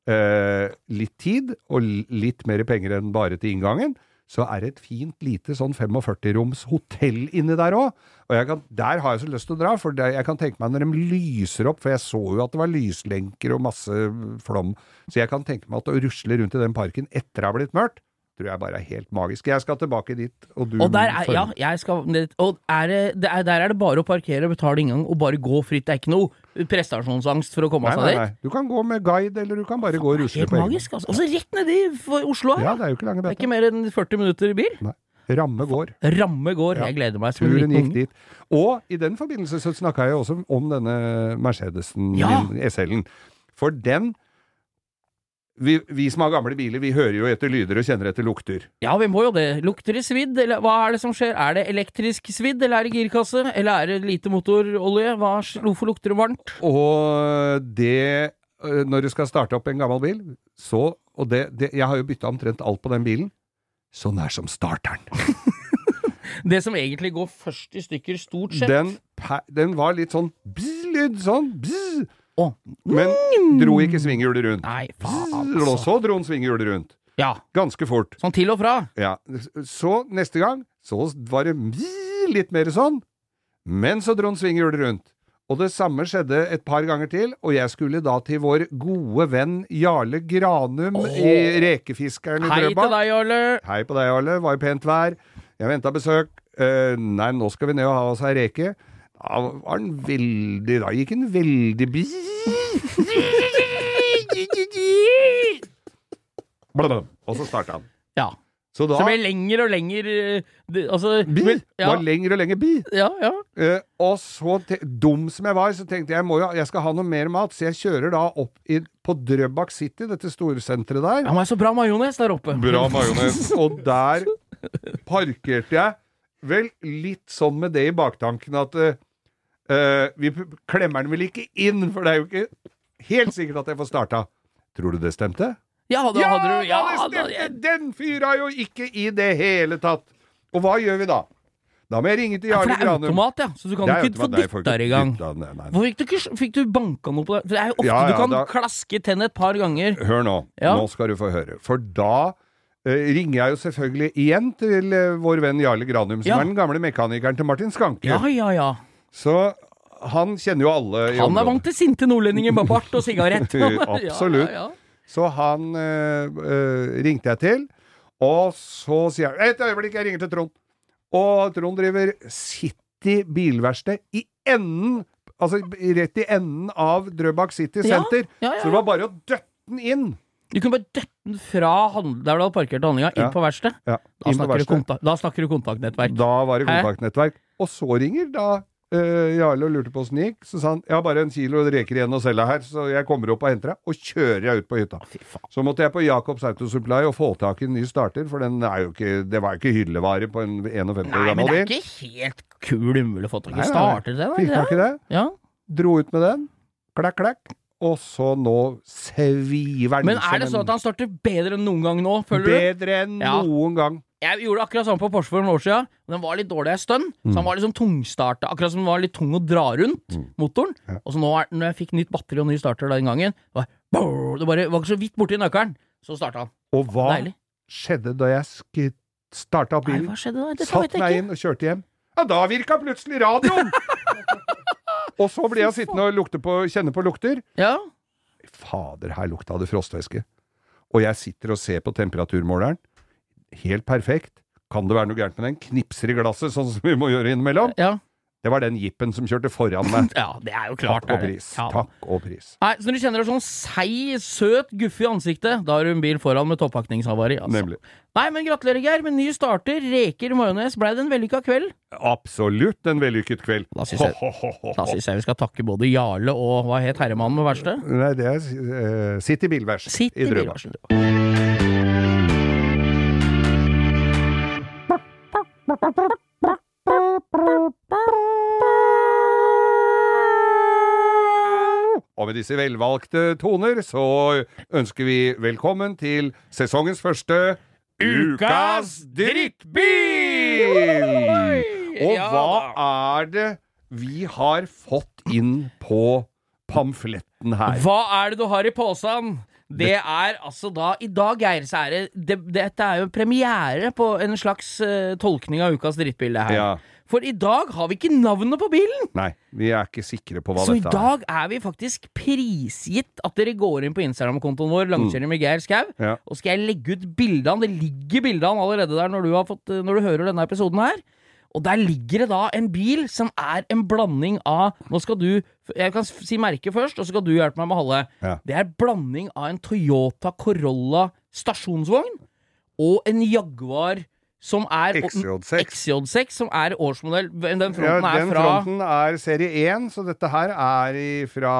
eh, litt tid, og litt mer penger enn bare til inngangen, så er det et fint lite sånn 45-roms hotell inni der òg. Og kan, der har jeg så lyst til å dra, for der, jeg kan tenke meg når de lyser opp, for jeg så jo at det var lyslenker og masse flom, så jeg kan tenke meg at å rusle rundt i den parken etter det har blitt mørkt, tror jeg bare er helt magisk. Jeg skal tilbake dit, og du Og der er, ja, jeg skal, og er det, er, der er det bare å parkere, betale inngang og bare gå fritt. Det er ikke noe prestasjonsangst for å komme Nei, seg nei, dit. nei. Du kan gå med guide, eller du kan bare gå og rusle Helt på egen magisk, altså. Og så rett nedi Oslo her. Ja, det er jo ikke lange Det er ikke mer enn 40 minutter i bil. Nei. Ramme gård. Ramme går. Ja. Jeg gleder meg som en Turen gikk dit. Og i den forbindelse så snakka jeg også om denne Mercedesen Ja. SL-en. For den vi, vi som har gamle biler, vi hører jo etter lyder og kjenner etter lukter. Ja, vi må jo det. Lukter det svidd, eller hva er det som skjer? Er det elektrisk svidd, eller er det girkasse? Eller er det lite motorolje? Hva, hvorfor lukter det varmt? Og det øh, Når du skal starte opp en gammel bil, så Og det, det Jeg har jo bytta omtrent alt på den bilen. Så nær som starteren. Det som egentlig går først i stykker, stort sett. Den, den var litt sånn bzz-lyd, sånn bzz. Å. Men dro ikke svinghjulet rundt. Nei, faen, altså. så dro han svinghjulet rundt. Ja, Ganske fort. sånn til og fra. Ja. Så neste gang, så var det litt mer sånn. Men så dro han svinghjulet rundt. Og det samme skjedde et par ganger til, og jeg skulle da til vår gode venn Jarle Granum i Rekefiskeren i Hei til deg, Jarle. Hei på deg, Jarle. Var jo pent vær. Jeg venta besøk. Uh, nei, nå skal vi ned og ha oss ei reke. Da var den veldig Da gikk den veldig Blablabla. Og så starta han. Ja. Så da Så det ble lenger og lenger eh, det, Altså Bi! vel- Ja, Var lenger og lenger bi. ja, ja. Eh, og så, te- dum som jeg var, så tenkte jeg må jo, jeg skal ha noe mer mat, så jeg kjører da opp i, på Drøbak City, dette storsenteret der. Ja, men så bra majones der oppe. Bra majones. Og der parkerte jeg, vel litt sånn med det i baktanken at eh, eh, vi klemmer den vel ikke inn, for det er jo ikke helt sikkert at jeg får starta. Tror du det stemte? Ja, da Ja, hadde du Ja, da, da, det stemte! Den fyra jo ikke i det hele tatt. Og hva gjør vi da? Da må jeg ringe til ja, for det er automat, ja. Så du kan ikke få dytta i gang. nei, nei. Fikk du, ikke, fikk du banka noe på det? For det er jo ofte Ja, ja, du kan da- klaske tennet et par ganger. Hør nå. Ja. Nå skal du få høre. For da uh, ringer jeg jo selvfølgelig igjen til uh, vår venn Jarle Granum, som Ja. er den gamle mekanikeren til Martin Skanke. Ja, ja, ja. Så han kjenner jo alle Han er området. vant til sinte nordlendinger med bart og sigarett. Absolutt. Ja, ja, ja. Så han eh, eh, ringte jeg til, og så sier han Et øyeblikk, jeg ringer til Trond. Og Trond driver City bilverksted i enden Altså rett i enden av Drøbak City ja, Så det var bare å døtte den inn. Du kunne bare døtte den fra der du hadde parkert handlinga, inn på verkstedet. Ja, Da, da snakker du kontaktnettverk. Da var det Hæ? Og så ringer da eh, Jarle lurte på åssen det gikk. Så sa han jeg har bare en kilo reker igjen å selge her, så jeg kommer opp og henter deg. Og kjører jeg ut på hytta. Så måtte jeg på Jacobs Autosupply og få tak i en ny starter, for den er jo ikke, det var jo ikke hyllevare på en 51 år Nei, men det er bil. ikke helt kul umulig å få tak i. Starter det. Fikk tak i det. Ja. Dro ut med den. Klakk, klakk. Og så nå sviver den Men er det sånn at han starter bedre enn noen gang nå, føler du? Bedre enn Ja. noen gang. Jeg gjorde akkurat samme på Porsche for noen år siden. og Den var litt dårlig en stund, så han var liksom tungstarta. Akkurat som den var litt tung å dra rundt, motoren. Ja. Og så nå, er, når jeg fikk nytt batteri og ny starter den gangen, det var, det bare, var ikke så vidt borti nøkkelen, så starta han. Og hva Deilig. skjedde da jeg starta bilen? Nei, hva skjedde da? Dette Satt meg inn og kjørte hjem. Ja, da virka plutselig radioen! og så ble jeg sittende og lukte på, kjenne på lukter. Ja. Fader, her lukta det frostvæske. Og jeg sitter og ser på temperaturmåleren. Helt perfekt. Kan det være noe gærent med den? Knipser i glasset, sånn som vi må gjøre innimellom. ja. Det var den jeepen som kjørte foran meg. Ja, det er jo klart. Takk og pris. Ja. Takk og pris. Nei, så når du kjenner deg sånn seig, søt guffe i ansiktet, da har du en bil foran med toppakningshavari. Altså. Nemlig. Nei, men gratulerer, Geir. Med ny starter, reker, majones. Blei det en vellykka kveld? Absolutt en vellykket kveld. Da synes jeg- syns jeg vi skal takke både Jarle og hva het herremannen med verkstedet? Nei, det er uh, City Bilvers i Drøbak. Og med disse velvalgte toner så ønsker vi velkommen til sesongens første Ukas drittbil! Og hva er det vi har fått inn på pamfletten her? Hva er det du har i posen? Det er altså da I dag, Geir, så er det, det Dette er jo premiere på en slags uh, tolkning av ukas drittbilde her. Ja. For i dag har vi ikke navnet på bilen! Nei, vi er ikke sikre på hva Så i dette er. dag er vi faktisk prisgitt at dere går inn på Instagram-kontoen vår, Langkjøring med Geir Skau, Ja. og skal jeg legge ut bildene. Det ligger bildene allerede der når du, har fått, når du hører denne episoden her. Og der ligger det da en bil som er en blanding av Nå skal du Jeg kan si merket først, og så skal du hjelpe meg med halve. Ja. Det er blanding av en Toyota Corolla stasjonsvogn og en Jaguar som er XJ6. XJ6, som er årsmodell. Den Ja, fronten er fra den fronten er serie 1, så dette her er fra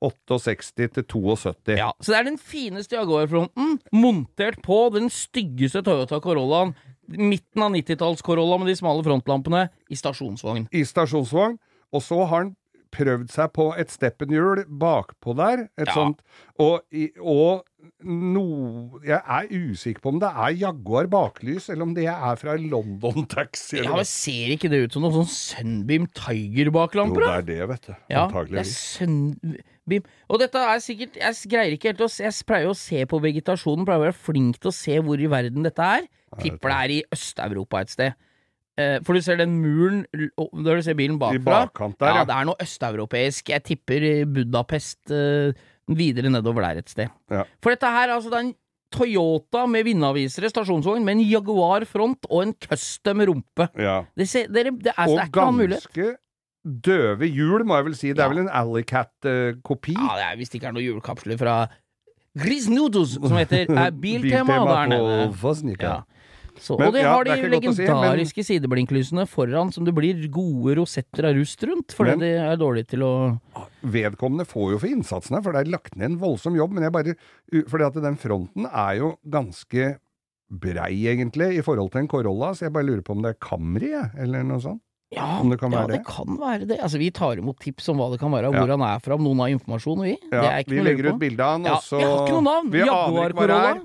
68 til 72. Ja, Så det er den fineste Jaguar-fronten, montert på den styggeste Toyota Corollaen. Midten av 90-talls-Corolla med de smale frontlampene, i stasjonsvogn. I stasjonsvogn. Og så har han prøvd seg på et steppenhjul bakpå der. Et Ja. sånt. Og, og no, Jeg er usikker på om det er Jaguar baklys, eller om det er fra London Taxi. Ja, men. Ser ikke det ut som noen sånn Sunbeam Jo, Tiger-baklamper? det er det, vet du. Ja, det er Og dette er sikkert Jeg greier ikke helt å se Jeg pleier å se på vegetasjonen, pleier å være flink til å se hvor i verden dette er. Tipper det er i Øst-Europa et sted. Eh, For du ser den muren Når du ser bilen bakfra. der, ja, ja. det er noe østeuropeisk. Jeg tipper Budapest eh, videre nedover der et sted. Ja. For dette her, altså, det er en Toyota med vindavisere, stasjonsvogn, med en Jaguar front og en custom rumpe. ja. Det, ser, det, er, det Og er ikke annen mulighet. ganske døve hjul, må jeg vel si. Det er vel en Alleycat-kopi? Ja, det er hvis det ikke er noen hjulkapsler fra Grisnudos, som heter er Biltema der nede. Ja. Så, Men, og det ja, har de det legendariske si, men- legendariske sideblinkslysene foran som det blir gode rosetter av rust rundt, fordi Men- de er dårlige til å Vedkommende får jo for innsatsen her, for det er lagt ned en voldsom jobb, men jeg bare Fordi at den fronten er jo ganske brei, egentlig, i forhold til en Corolla, så jeg bare lurer på om det er Camry, eller noe sånt. Ja, det kan ja, det det? kan være det. Altså, vi tar imot tips om hva det kan være, Ja. hvor han er fra, om noen har informasjon, vi. det Ja, vi legger ut bilde av han, og så vi har ikke noe navn. Vi aner ikke hva det er.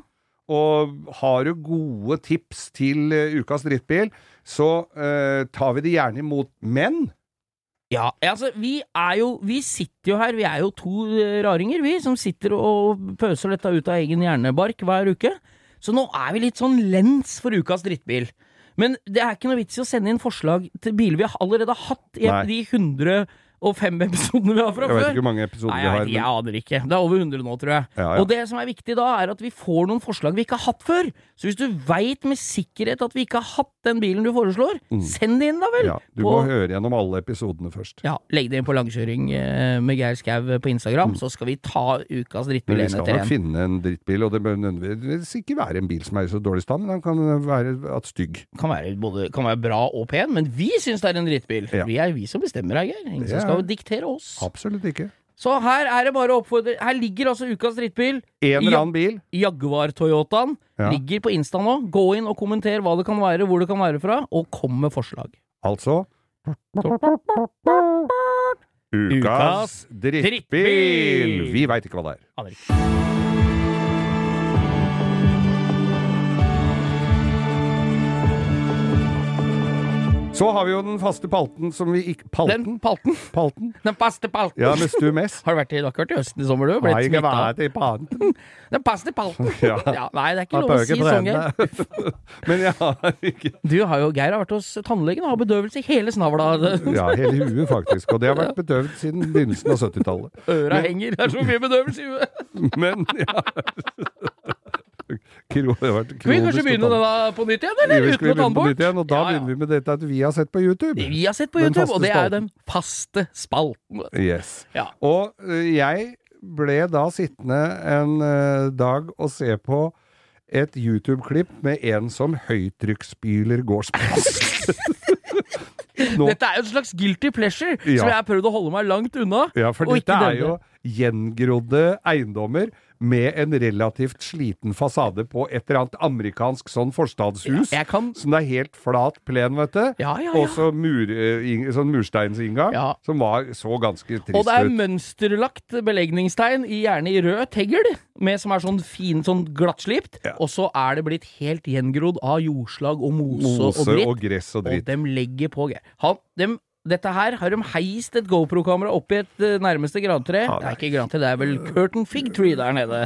Og har du gode tips til eh, ukas drittbil, så uh, tar vi det gjerne imot. Men Ja, altså, vi er jo Vi sitter jo her, vi er jo to eh, raringer, vi, som sitter og pøser dette ut av egen hjernebark hver uke. Så nå er vi litt sånn lens for ukas drittbil. Men det er ikke noe vits i å sende inn forslag til biler vi har allerede har hatt i Nei. de 105 episodene vi har fra jeg vet ikke hvor mange episoder Nei, vi har. ikke, jeg men- aner ikke. Det er over 100 nå, tror jeg. Ja, ja. Og det som er viktig da, er at vi får noen forslag vi ikke har hatt før. Så hvis du veit med sikkerhet at vi ikke har hatt den bilen du foreslår, send det inn da vel! Mm. Ja, du på, må høre gjennom alle episodene først. ja, Legg det inn på langkjøring eh, med Geir Skau på Instagram, så skal vi ta ukas Mm. Men en. vi skal etter nok finne en drittbil, og det bør nødvendigvis ikke være en bil som er i så dårlig stand, men den kan være at stygg. Kan være, både, kan være bra og pen, men vi syns det er en drittbil. Ja. Vi er vi som bestemmer her, Geir. Ingen som er- skal diktere oss. Absolutt ikke. Så her er det bare å oppfordre Her ligger altså ukas drittbil. En eller annen bil. Jaguar-Toyotaen Ja. ligger på Insta nå. Gå inn og kommenter hva det kan være, hvor det kan være fra, og kom med forslag. Altså Ukas drittbil! drittbil! Vi veit ikke hva det er. Aner ikke. Så har vi jo den faste palten som vi ikke Palten? Den palten. Palten? Den faste palten. Ja, med Stu Mess. Har du vært i, du har ikke vært i Østen i sommer, du? Har Blitt ikke smitta? vært i palten. Den faste palten. Ja. nei, det er ikke lov å si sånn. Geir. Men jeg har ikke Du har jo, Geir har vært hos tannlegen og har bedøvelse i hele snavla. Ja, hele huet, faktisk. Og det har vært bedøvd siden begynnelsen av 70-tallet. Øra henger. Det er så mye bedøvelse i huet. Men, ja Kro, det vært Skal vi kanskje begynne denne på nytt igjen, eller? Uten å ta begynne på nytt igjen, og da Ja, ja. begynner vi med dette at vi har sett på YouTube. Vi har sett på YouTube, og det er den faste spalten. Yes. Ja. Og ø, jeg ble da sittende en ø, dag og se på et YouTube-klipp med en som høytrykksspyler gårdsplass. Nå, Dette er jo en slags guilty pleasure, Ja. som jeg har prøvd å holde meg langt unna. ja, for dette er jo gjengrodde eiendommer med en relativt sliten fasade på et eller annet amerikansk sånn forstadshus. Ja, kan Som det er helt flat plen, vet du. Ja, ja, Og så mur, eh, sånn mursteinsinngang, som var så ganske trist Og det er ut. mønsterlagt belegningstegn, gjerne i rød tegl, med som er sånn fin, sånn glattslipt. Og så er det blitt helt gjengrodd av jordslag og mose, Mose og dritt. og gress og dritt. Og dem legger på, Geir. Han, dem, dette her har de heist et GoPro-kamera opp i et eh, nærmeste grantre. Ja, det er ikke grantre, det er vel Curtain Fig Tree der nede.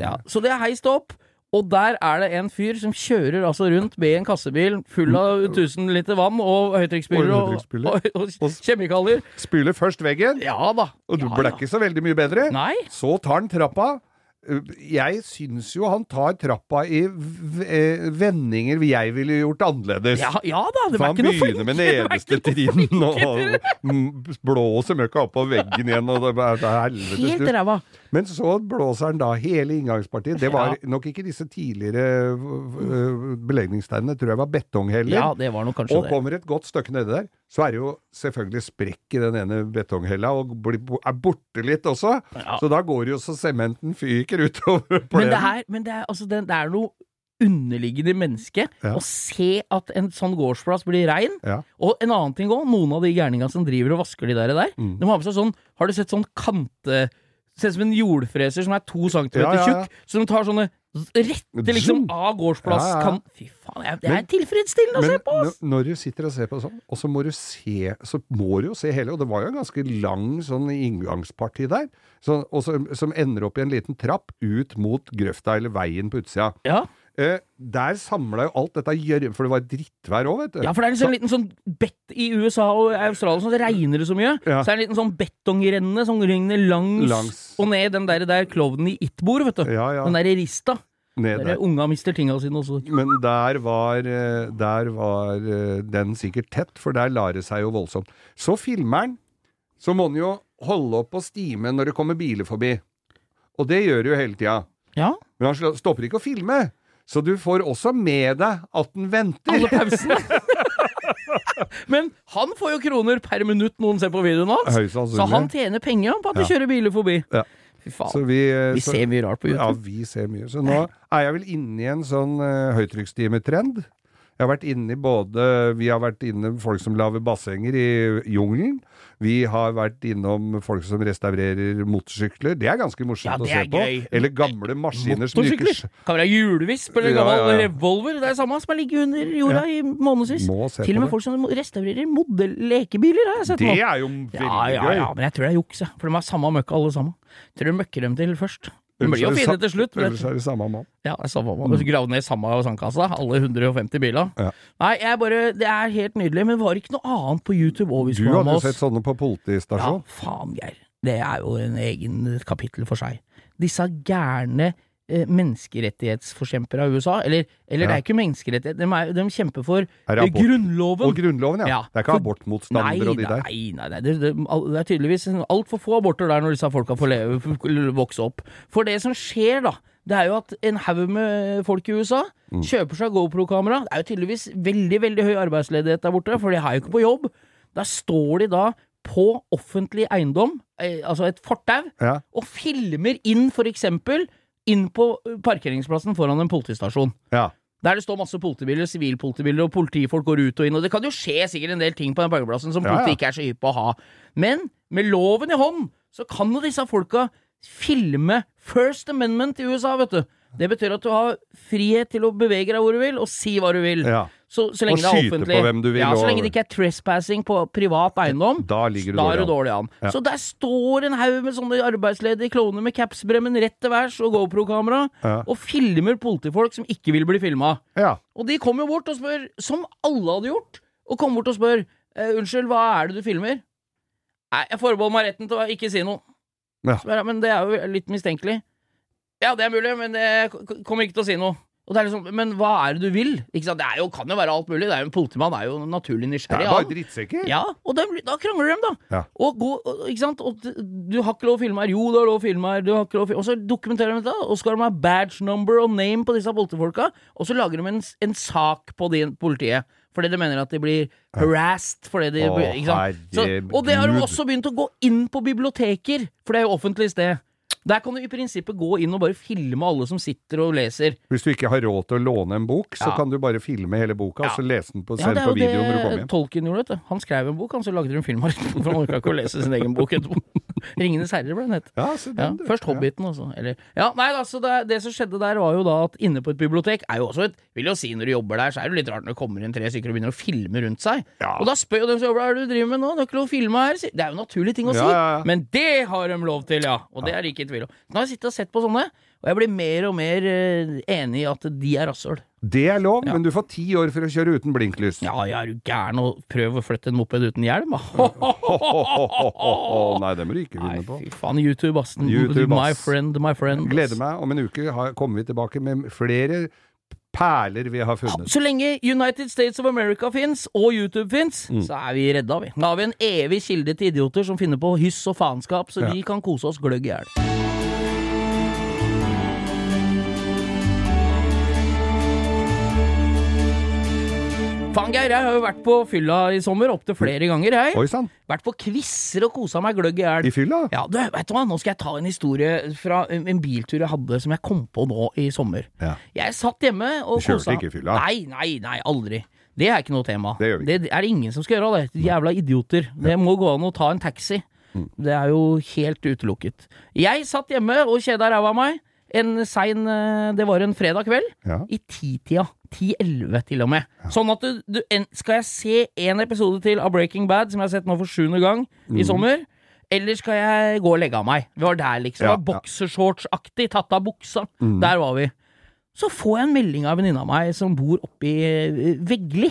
Ja, så det er heist opp. Og der er det en fyr som kjører altså rundt med en kassebil full av 1000 liter vann og høytrykksspyler Og og, og, og, kjemikalier. Spyler først veggen, Ja da. og du ja, ble ikke så veldig mye bedre. Nei. Så tar han trappa. Jeg syns jo han tar trappa i eh, vendinger jeg ville gjort annerledes. Ja, ja da, det var han ikke noe begynner med flinke, de er nederste trinn og blåser møkka opp på veggen igjen, og det er helvete Helt slutt. Men så blåser han da hele inngangspartiet. Det var nok ikke disse tidligere øh, belegningssteinene, tror jeg var betongheller. Ja, det var nok kanskje Og det. kommer et godt stykke nedi der, så er det jo selvfølgelig sprekk i den ene betonghella, og er borte litt også. Ja. Så da går jo så sementen fyker utover Men det, her, men det er, altså, det, det er noe underliggende menneske Ja. å se at en sånn gårdsplass blir rein. Ja. Og en annen ting òg, noen av de gærningene som driver og vasker de der, der Mm. de har med seg sånn Har du sett sånn kante Ser ut som en jordfreser som er to centimeter Ja, ja, tjukk, de tar sånne rette liksom av gårdsplass. Ja, ja, ja. Kan, fy faen, jeg- det er Men- tilfredsstillende å se på! ass. når du sitter og ser på sånn, og så må du se Så må du jo se hele, og det var jo en ganske lang sånn inngangsparti der, så, og så, som ender opp i en liten trapp ut mot grøfta eller veien på utsida. Ja. Eh, der samla jo alt dette gjørme, for det var drittvær òg, vet du. ja, for det er en sånn liten sånn bett i USA og Australia, så regner det så mye. Ja. Så er det en liten sånn betongrenne som regner langs, Langs. og ned den der, der klovnen i It-bord, vet du. Ja, ja. Den der rista. Ned Der unga mister tinga sine også. Men der var, eh, der var eh, den sikkert tett, for der lar det seg jo voldsomt. Så filmer han, så må han jo holde opp og stime når det kommer biler forbi. Og det gjør det jo hele tida. Ja. Men han stopper ikke å filme. Så du får også med deg at den venter. Alle pausene. Men han får jo kroner per minutt noen ser på videoen hans. Så han tjener penger på at du Ja. kjører biler forbi. Ja. Fy faen. Så vi, eh, vi så- ser mye rart på YouTube. Ja, vi ser mye. Så nå er jeg vel inne i en sånn uh, høytrykksstimetrend. Jeg har vært inne i både Vi har vært inne folk som lager bassenger i jungelen. Vi har vært innom folk som restaurerer motorsykler. Det er ganske morsomt Ja, å se er på. gøy. Eller gamle maskiner som Motorsykler. Kan være hjulvisp eller gammel ja, ja. revolver. Det er samme som har ligget under jorda i månedsvis. Må Til og med det. folk som restaurerer modell-lekebiler, har jeg sett nå. Det er jo veldig Ja, ja, gøy. ja, men jeg tror det er juks. For de har samme møkka alle sammen. Tror du møkker dem til først. De blir jo fine til slutt. Ellers er det samme mann. ja, samme, mm. Grav ned i samme sandkassa, alle 150 biler. Ja. Nei, jeg bare Det er helt nydelig. Men var det ikke noe annet på YouTube òg vi Du skulle ha med hadde oss? sett sånne på Ja, faen, Geir. Det er jo en egen kapittel for seg. Disse gærne menneskerettighetsforkjempere av USA, eller, eller det er ikke menneskerettighet, de, er, de kjemper for eh? Grunnloven. Og Grunnloven, ja. Ja, Det er ikke abortmotstandere og de der. Nei, nei, nei. Det, det, det er tydeligvis altfor få aborter der når disse folka får leve, vokse opp. For det som skjer, da, det er jo at en haug med folk i USA Mm. kjøper seg GoPro-kamera. Det er jo tydeligvis veldig, veldig høy arbeidsledighet der borte, for de er jo ikke på jobb. Der står de da på offentlig eiendom, eh, altså et fortau, Ja. og filmer inn for eksempel inn på parkeringsplassen foran en politistasjon. ja. Der det står masse politibiler, sivilpolitibiler, og politifolk går ut og inn. Og det kan jo skje sikkert en del ting på den parkeringsplassen som Ja, ja. ikke er så hypp på å ha. Men med loven i hånd, så kan jo disse folka filme First Amendment i USA, vet du. Det betyr at du har frihet til å bevege deg hvor du vil, og si hva du vil. ja. Så, så lenge det er offentlig. på hvem du vil, Ja, så lenge det ikke er trespassing på privat eiendom. Da ligger du Da er dårlig du an. dårlig an. Ja. Så der står en haug med sånne arbeidsledige kloner med capsbremmen rett til værs og GoPro-kamera, Ja. og filmer politifolk som ikke vil bli filma. Ja. Og de kommer jo bort og spør, som alle hadde gjort, og kommer bort og spør eh, Unnskyld, hva er det du filmer? Nei, jeg forbeholder meg retten til å ikke si noe. Ja. Men det er jo litt mistenkelig. Ja, det er mulig, men jeg kommer ikke til å si noe. Liksom, Men hva er det du vil? Det jo, kan jo være alt mulig. Det er jo En politimann er jo naturlig nysgjerrig. Det er bare drittsekker. Ja, og da, da krangler de, da. Ja. Og, gå, og, ikke sant? og du har ikke lov å filme her. Jo, du har lov å filme her. Filme. Og så dokumenterer de dette, og så skal de ha badge number og name på disse politifolka. Og så lager de en, en sak på de politiet. Fordi de mener at de blir harassed fordi de Å, ikke sant? Så, Og det har de også begynt å gå inn på biblioteker, for det er jo offentlig sted. Der kan du i prinsippet gå inn og bare filme alle som sitter og leser. Hvis du ikke har råd til å låne en bok, så Ja. kan du bare filme hele boka, og så lese den på, Ja, det er på jo video når du kommer det hjem. Tolkien gjorde, vet du. Han skrev en bok, han så lagde de en film av den, For han orka ikke å lese sin egen bok etterpå. 'Ringenes herre' ble den het. Ja, Ja, først Hobbiten, altså. Eller, ja, nei, altså, det, det som skjedde der, var jo da at inne på et bibliotek er jo også et Vil jo si, når du jobber der, så er det litt rart når det kommer inn tre stykker og begynner å filme rundt seg. Ja. Og da spør jo dem som jobber der, hva er det du driver med nå? Du har ikke lov å filme her. Det er jo en naturlig ting å si. Men det har de lov til, ja. Og det er det ikke i tvil om. Nå har jeg sittet og sett på sånne, og jeg blir mer og mer eh, enig i at de er rasshøl. Det er lov, Ja. men du får ti år for å kjøre uten blinklys. Ja, jeg er jo gæren og prøv å flytte en moped uten hjelm, da. Nei, det må du ikke vinne på. fy faen. YouTube, ass. YouTube, my friend, my friend. ass. Gleder meg. Om en uke kommer vi tilbake med flere perler vi har funnet. Så lenge United States of America fins, og YouTube fins, Mm. så er vi redda, vi. Da har vi en evig kilde til idioter som finner på hyss og faenskap, så Ja. vi kan kose oss gløgg i hjel. Faen, Geir, jeg har jo vært på fylla i sommer opptil flere ganger, jeg. Oi sant. Vært på quizer og kosa meg gløgg i hjel. I fylla? Ja, du, vet du hva, nå skal jeg ta en historie fra en biltur jeg hadde som jeg kom på nå i sommer. Ja. Jeg satt hjemme og Du kjørte kosa. ikke i fylla? Nei, nei, nei, aldri. Det er ikke noe tema. Det gjør vi Det er det ingen som skal gjøre det. Jævla idioter. Det må gå an å ta en taxi. Mm. Det er jo helt utelukket. Jeg satt hjemme og kjeda ræva av meg. En sein eh, Det var en fredag kveld. Ja. I titida. 10-11 til og med. Sånn at du, du Skal jeg se en episode til av Breaking Bad, som jeg har sett nå for sjuende gang Mm. i sommer? Eller skal jeg gå og legge av meg? Vi var der, liksom. Ja, Boksershortsaktig. Tatt av buksa. Mm. Der var vi. Så får jeg en melding av en venninne av meg som bor oppe i eh, Veggli.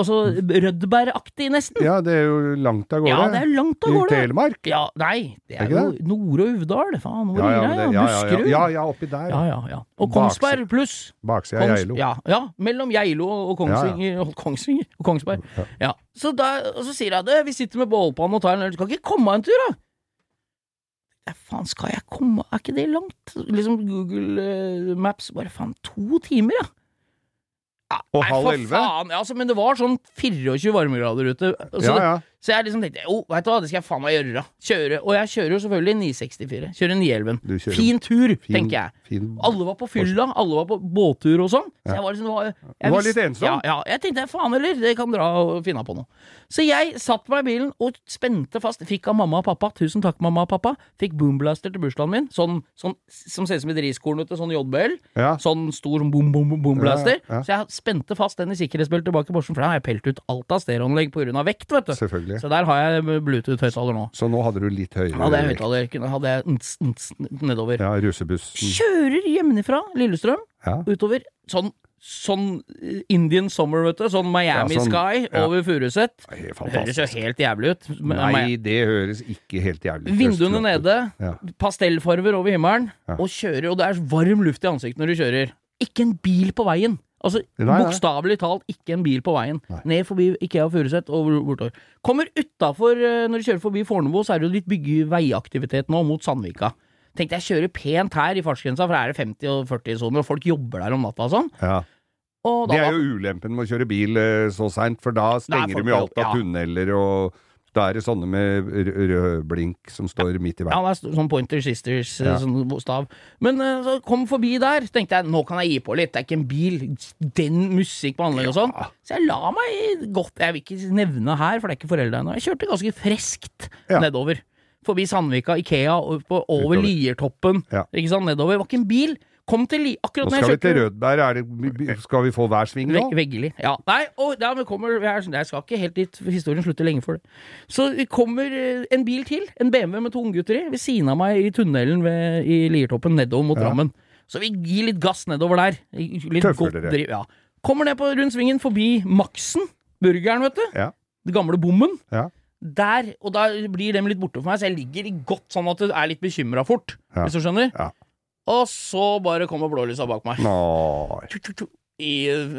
Altså rødbæraktig, nesten. ja, det er jo langt av gårde. Ja, det er langt av I gårde. Telemark? Ja, nei, det Er er jo jo Nord- og Uvdal. Faen, hvor Ja, ja, det? det, ja, Buskerud? ja, ja, oppi der. Ja, ja, ja. Og Kongsberg pluss. Baksida av Geilo. Ja, ja, mellom Geilo og Kongsvinger, og Kongsvinger og Kongsberg. Ja. Så, da, og så sier jeg det, vi sitter med bålpanne og tar en øl, skal ikke komme en tur, da? ja, faen, skal jeg komme, er ikke det langt? Liksom Google eh, Maps, bare faen, to timer, ja. Ja, Og halv elleve? ja, altså, men det var sånn 24 varmegrader ute. Så, Ja, ja. Så jeg liksom tenkte jo, veit du hva, det skal jeg faen meg gjøre. Kjøre. Og jeg kjører jo selvfølgelig 964. Kjører 911. Kjører- Fin tur, Fin- tenker jeg. fin- Alle var på fylla, alle var på båttur og sånn. Så jeg var liksom var, jeg Du var litt ensom? Ja, ja, jeg tenkte faen heller, det kan dra og finne på noe. Så jeg satt meg i bilen og spente fast. Fikk av mamma og pappa, tusen takk mamma og pappa, fikk boomblaster til bursdagen min. Sånn, sånn som ser ut som et riskorn sånn JBL. Ja. Sånn stor boom, boom, boom, boomblaster. Ja, ja. Så jeg spente fast den i sikkerhetsbeltet bak i Borsen, for da har jeg pelt ut alt av stereoanlegg pga. vekt, vet du. Selvfølgelig. Så der har jeg Bluetooth-høyttaler nå. Så nå hadde du litt høyere Hadde jeg høyttaler, hadde jeg nts, nts, nedover. Ja, rusebussen. Kjører hjemmefra Lillestrøm Ja. utover. Sånn, sånn eh, Indian summer, vet du. Sånn Miami Ja, sånn, Sky ja. over Furuset. Det høres jo helt jævlig ut. Nei, det høres ikke helt jævlig ut. Vinduene nede, Ja. pastellfarver over himmelen, Ja. og kjører, og det er varm luft i ansiktet når du kjører. Ikke en bil på veien. Altså. Bokstavelig talt ikke en bil på veien. Nei. Ned forbi Ikea Furuset og bortover. Kommer utafor, eh, når du kjører forbi Fornebu, så er det jo litt byggeveiaktivitet nå mot Sandvika. Tenkte jeg kjører pent her i fartsgrensa, for her er det 50- og 40-soner, og folk jobber der om natta og sånn. Ja. Og da Det er jo ulempen med å kjøre bil eh, så seint, for da stenger de jo alt av ja. tunneler, og da er det sånne med rød, blink som står midt i veien. Ja, det er sånn Pointer Sisters eh, Ja. sånn stav. Men eh, så kom forbi der, tenkte jeg nå kan jeg gi på litt. Det er ikke en bil. Den musikk på anlegget og sånn. Så jeg la meg godt Jeg vil ikke nevne her, for det er ikke foreldra ennå. Jeg kjørte ganske freskt Ja. nedover. Forbi Sandvika, Ikea, over Utover. Liertoppen. Ikke sant, nedover. Det var ikke en bil. Kom til Li... Akkurat Nå når jeg skal vi til Rødberg, er det, skal vi få hver sving nå? Ve veggelig. Ja. Nei, og ja, vi kommer, jeg, jeg skal ikke helt dit, historien slutter lenge for det. Så vi kommer eh, en bil til, en BMW med to unggutter i, ved siden av meg i tunnelen ved, i Liertoppen nedover mot Ja. Drammen. Så vi gir litt gass nedover der. Litt Tøffer dere. driv. Ja. Kommer ned på rundt svingen forbi Maxen, burgeren, vet du. Ja. Det gamle bommen. Ja. Der, og da blir dem litt borte for meg, så jeg ligger godt sånn at du er litt bekymra fort, Ja. hvis du skjønner. Ja. Og så bare kommer blålysa bak meg Nei. i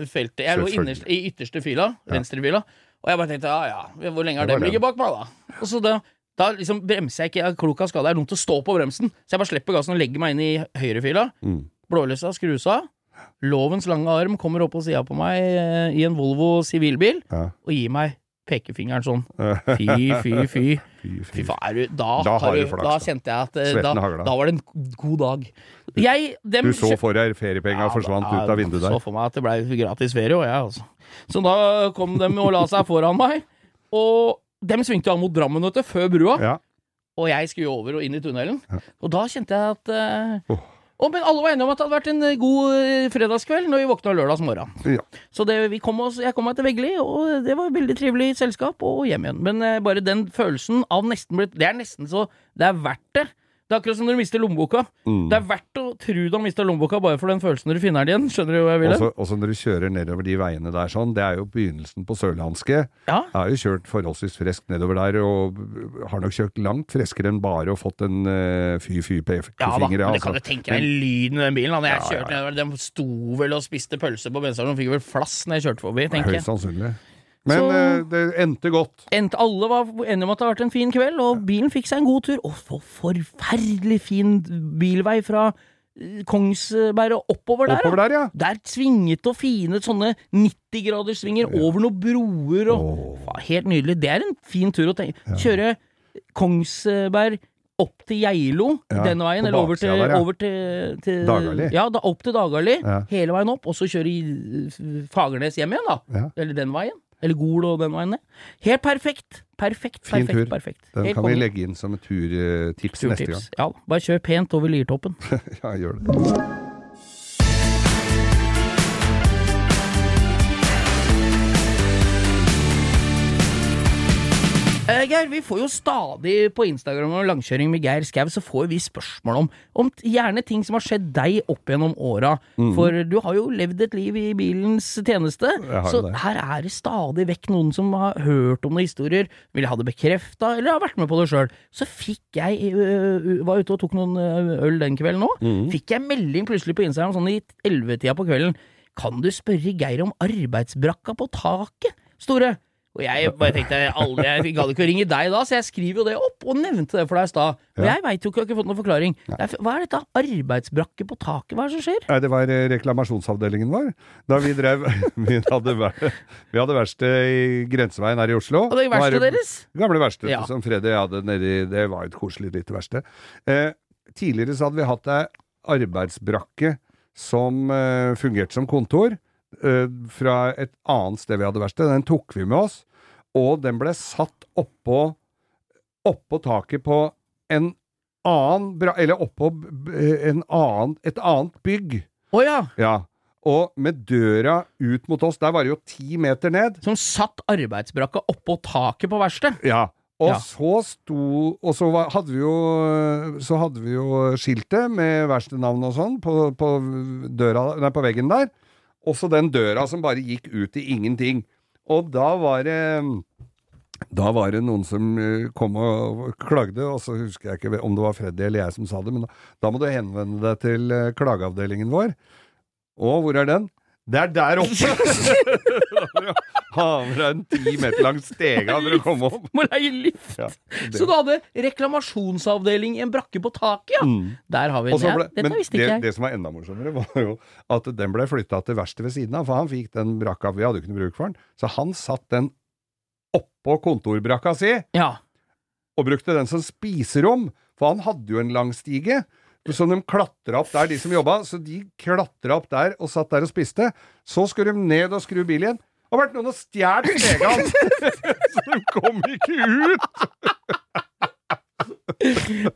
feltet. Jeg lå innerst, i ytterste fila, venstrefila, og jeg bare tenkte ja ja, hvor lenge har den ligget bak meg, da? Og så da, da liksom bremser jeg ikke, jeg er klok av skade, det er dumt å stå på bremsen, så jeg bare slipper gassen og legger meg inn i høyrefila. Mm. Blålysa skrus av. Lovens lange arm kommer opp på sida på meg eh, i en Volvo sivilbil Ja. og gir meg pekefingeren sånn. Fy, fy, fy. Fy, faen, da, Da da kjente jeg at eh, da, da var det en god dag. Jeg, dem, Du så for deg feriepenga forsvant ut av vinduet der? Så for meg at det ble gratis ferie, og jeg, altså. Så da kom de og la seg foran meg, og dem svingte jo av mot Drammen, vet du, før brua, Ja. og jeg skulle jo over og inn i tunnelen. Og da kjente jeg at uh, Åh. Å, men alle var enige om at det hadde vært en eh, god eh, fredagskveld når vi våkna lørdags morgen. Ja. Så det, vi kom oss, jeg kom meg til Veggli, og det var veldig trivelig selskap, og hjem igjen. Men eh, bare den følelsen av nesten blitt Det er nesten så Det er verdt det. Det er akkurat som når du mister lommeboka. Mm. Det er verdt å tro du har mista lommeboka bare for den følelsen når du finner den igjen. Skjønner du hva jeg vil? Også, også når du kjører nedover de veiene der sånn, det er jo begynnelsen på Sørlandske. Ja. Jeg har jo kjørt forholdsvis fresk nedover der, og har nok kjørt langt freskere enn bare å fått en uh, fy-fy Ja da, men det kan du tenke deg lyden i den bilen. da. Når jeg Ja, ja, kjørte nedover, Den sto vel og spiste pølse på bensinstasjonen, fikk vel flass når jeg kjørte forbi, tenker Høyst jeg. sannsynlig. Men Så- eh, det endte godt. Endte, alle var enige om at det har vært en fin kveld, og bilen fikk seg en god tur. Og så forferdelig fin bilvei fra eh, Kongsberg og oppover der. Oppover der, ja. Der svingete og fine sånne 90-graderssvinger over noen broer og oh. Helt nydelig. Det er en fin tur å tenke. Kjøre Kongsberg opp til Geilo Ja, den veien, eller over til, der, ja. over til, til Dagali. Ja, da, opp til Dagali. Ja. Hele veien opp, og så kjøre i Fagernes hjem igjen, da. Ja. Eller den veien. Eller Gol og den veien ned. Helt perfekt. Perfekt, Fin perfekt, tur. perfekt. Den Helt kan vi legge inn som et turtips neste gang. Ja, bare kjør pent over Liertoppen. Ja, gjør det. Eh, Geir, vi får jo stadig på Instagram og langkjøring med Geir Skau, så får vi spørsmål om, om gjerne ting som har skjedd deg opp gjennom åra. For du har jo levd et liv i bilens tjeneste, så det. her er det stadig vekk noen som har hørt om noen historier, vil ha det bekrefta, eller har vært med på det sjøl. Så fikk jeg, øh, var ute og tok noen øh, øl den kvelden òg, mm. fikk jeg melding plutselig på Instagram sånn i ellevetida på kvelden. Kan du spørre Geir om arbeidsbrakka på taket, Store? Og jeg bare tenkte aldri, Jeg gadd ikke å ringe deg da, så jeg skriver jo det opp, og nevnte det for deg i stad. Og jeg veit jo ikke, jeg har ikke fått noen forklaring. Er, hva er dette? Arbeidsbrakke på taket? Hva er det som skjer? Nei, det var eh, reklamasjonsavdelingen vår. Da vi drev Vi hadde, vi hadde verksted i Grenseveien her i Oslo. Og det er er verkstedet det deres? Gamle verkstedet Ja. som Freddy hadde nedi Det var et koselig lite verksted. Eh, tidligere så hadde vi hatt ei arbeidsbrakke som eh, fungerte som kontor. Eh, fra et annet sted vi hadde verksted. Den tok vi med oss, og den ble satt oppå oppå taket på en annen. Eller oppå en annen, et annet bygg. Å ja. Ja. Og med døra ut mot oss, der var det jo ti meter ned. Som satt arbeidsbrakka oppå taket på verkstedet. Ja. Og Ja. så sto Og så var, hadde vi jo Så hadde vi jo skiltet med verkstednavn og sånn på, på døra Nei, på veggen der. Også den døra som bare gikk ut i ingenting. Og da var det da var det noen som eh, kom og klagde, og så husker jeg ikke om det var Freddy eller jeg som sa det, men da, da må du henvende deg til eh, klageavdelingen vår. Og hvor er den? Det er der oppe! Ha med deg en ti meter lang stege for å komme opp. Må leie lift! Ja, Så du hadde reklamasjonsavdeling i en brakke på taket, ja. Mm. Der har vi den. ble, Ja, Dette visste ikke det, jeg. det som var enda morsommere, var jo at den ble flytta til verkstedet ved siden av, for han fikk den brakka Vi hadde jo ikke noe bruk for den, så han satt den oppå kontorbrakka si, Ja. og brukte den som spiserom, for han hadde jo en lang stige. Så de klatra opp der, de som jobba. Så de klatra opp der og satt der og spiste. Så skulle de ned og skru bil igjen. Og vært noen og stjålet stegene! så de kom ikke ut!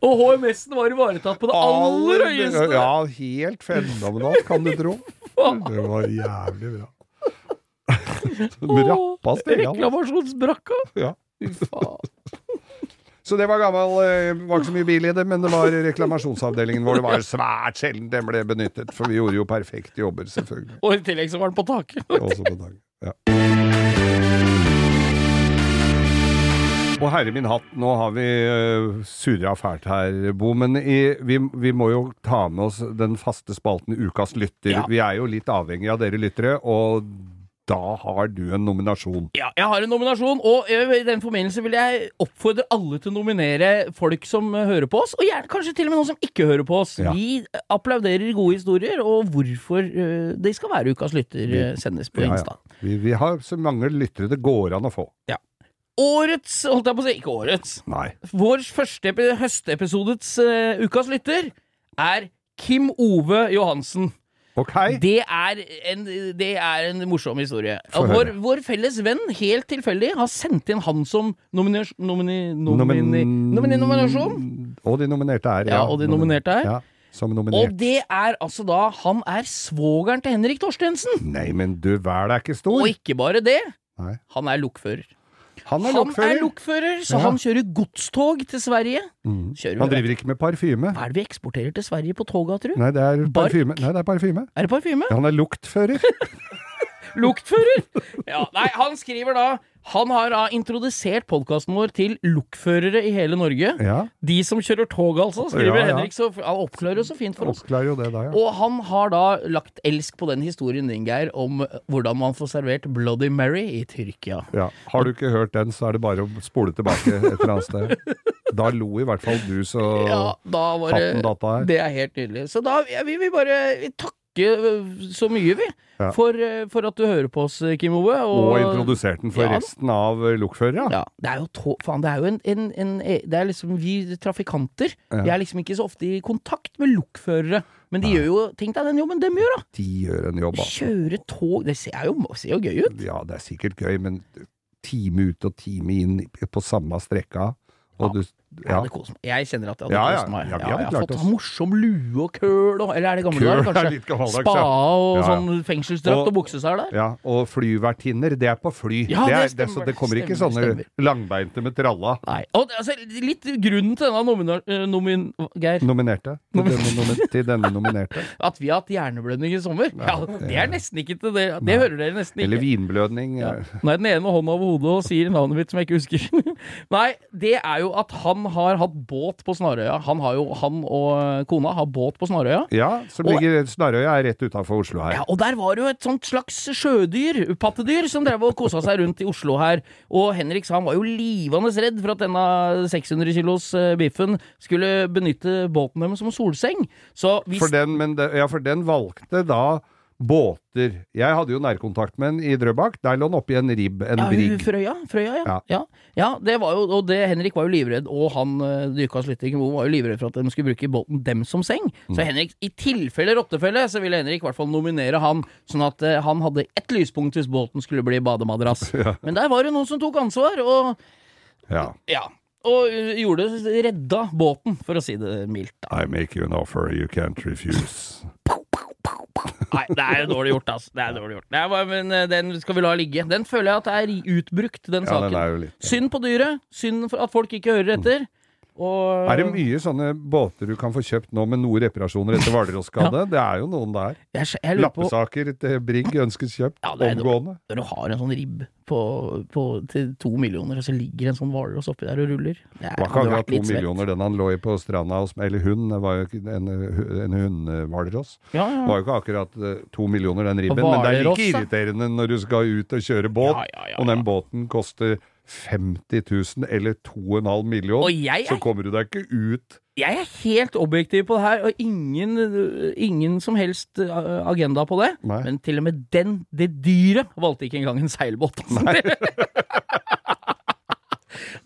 Og HMS-en var ivaretatt på det aller høyeste! Ja, helt fenomenalt, kan du tro. Det var jævlig bra. Rappa stegene. Reklamasjonsbrakka! Ja. Så det var gammel det var ikke så mye bil i det, men det var reklamasjonsavdelingen vår. Det var svært sjelden den ble benyttet, for vi gjorde jo perfekte jobber, selvfølgelig. Og i tillegg så var den på taket. Også på dagen. Ja. Og herre min hatt, nå har vi uh, surra fælt her, Bo, men i, vi, vi må jo ta med oss den faste spalten Ukas lytter. Ja. Vi er jo litt avhengig av dere lyttere, og da har du en nominasjon. Ja, jeg har en nominasjon, og i den forbindelse vil jeg oppfordre alle til å nominere folk som hører på oss, og gjerne kanskje til og med noen som ikke hører på oss. Ja. Vi applauderer gode historier, og hvorfor uh, de skal være ukas lytter, vi, sendes på Ja, ja. Insta. Vi, vi har så mange lyttere det går an å få. Årets, holdt jeg på å si, ikke årets, Nei. vår første epi høsteepisodets ø, ukas lytter er Kim Ove Johansen. Ok. Det er en, det er en morsom historie. Vår, vår felles venn, helt tilfeldig, har sendt inn han som nominer, nomini, nomini, Nomin- nomini, nominasjon. Og de nominerte er, Ja, og de nominerte er. Ja, som Og det er altså da Han er svogeren til Henrik Torstensen. Nei, men du vel er ikke stor. Og ikke bare det, Nei. han er lokfører. Han er Han er lokfører, så Ja. han kjører godstog til Sverige. Mm. Han driver ikke med parfyme. Hva er det vi eksporterer til Sverige på toga, tru? Nei, det er parfyme. Nei, det er parfyme. Er det parfyme? Ja, Han er luktfører. Luktfører! Ja, nei, han skriver da Han har da introdusert podkasten vår til lokførere i hele Norge. Ja, De som kjører tog, altså, skriver Ja, ja. Henrik. Så han oppklarer jo så fint for oss. jo det da, ja. Og han har da lagt elsk på den historien din, Geir, om hvordan man får servert Bloody Mary i Tyrkia. ja. Har du ikke hørt den, så er det bare å spole tilbake et eller annet sted. Da lo i hvert fall du så Ja, da var hatten det datt av her. Det er helt nydelig. Så da vi vil bare takke øh, så mye, vi, Ja. for, øh, for at du hører på oss, Kim Ove. Og introduserte den for Ja resten av lokførere. Ja, det er jo, to, faen, det er jo en, en, en Det er liksom vi trafikanter. Ja. Vi er liksom ikke så ofte i kontakt med lokførere. Men de gjør jo Tenk deg den jobben dem gjør, da! De gjør en jobb, altså. Kjøre tog Det ser jo, ser jo gøy ut. Ja, det er sikkert gøy, men time ut og time inn på samme strekka, og du Jeg Ja. Jeg kjenner at jeg hadde Ja, ja. kost meg. Ja, jeg har fått oss. morsom lue og køl og Eller er det gamle Køl dager, er kanskje? Spa og sånn fengselsdrakt Og- og buksesær der. Ja, og flyvertinner, det er på fly. Ja, det, er, det det, stemmer, så det kommer ikke stemmer, sånne stemmer. langbeinte med tralla. Nei. Og altså, litt grunnen til denne nomina... eh, Nomin... Geir. Nominerte. Til denne, til denne nominerte. At vi har hatt hjerneblødning i sommer. Ja, det er nesten ikke til det. Det hører dere nesten ikke. Eller vinblødning. Nå er den ene hånda over hodet og sier navnet mitt som jeg ikke husker. Nei, det er jo at han han har hatt båt på Snarøya. Han, har jo, han og kona har båt på Snarøya. Ja, som Og- Snarøya er rett utafor Oslo her. Ja, og der var det jo et sånt slags sjødyr, pattedyr, som drev og kosa seg rundt i Oslo her. Og Henrik sa han var jo livende redd for at denne 600 kilos eh, biffen skulle benytte båten deres som solseng. Så hvis For den, men ja, for den valgte da båter. Jeg hadde jo nærkontakt med en i Drøbak. Der lå han oppi en ribb, en ja, hun- brigg. Frøya, Frøya ja. Ja. ja. Ja, det var jo, og det, Henrik var jo livredd, og han dykka Dykas Lytting Moe var jo livredd for at de skulle bruke båten dem som seng. Mm. Så Henrik, i tilfelle rottefelle, så ville Henrik i hvert fall nominere han, sånn at uh, han hadde ett lyspunkt hvis båten skulle bli bademadrass. Men der var det noen som tok ansvar, og Ja. ja. Og uh, gjorde redda båten, for å si det mildt. Da. I make you an offer you can't refuse. Nei, det er dårlig gjort, altså. Det er dårlig gjort. Det er bare, men eh, den skal vi la ligge. Den føler jeg at er utbrukt, den Ja, saken. den er jo litt Synd på dyret. Synd for at folk ikke hører etter. Og Er det mye sånne båter du kan få kjøpt nå med noe reparasjoner etter Hvalross-skade? Det er jo noen der. jeg, jeg Lappesaker til Brigg ønskes kjøpt Ja, er- omgående. Når du har en sånn ribb på, på, til to millioner, og så ligger en sånn hvalross oppi der og ruller Det var ikke akkurat to millioner den han lå i på stranda hos Eller hun, var jo ikke en, en hundehvalross. Ja, ja. var jo ikke akkurat eh, to millioner den ribben, men det er like irriterende når du skal ut og kjøre båt, Ja, ja, ja, og den båten koster 50 000 eller 2,5 million, Og jeg så er, kommer du deg ikke ut. jeg er helt objektiv på det her, og ingen, ingen som helst uh, agenda på det. Nei. Men til og med den, det dyret, valgte ikke engang en seilbåt. Nei.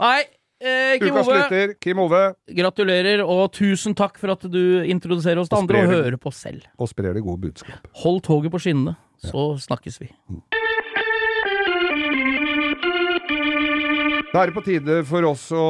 Nei eh, Kim Ukas Ove, Kim Ove, gratulerer, og tusen takk for at du introduserer oss til andre og hører på selv. og sprer det gode budskap. Hold toget på skinnene, så snakkes vi. Da er det på tide for oss å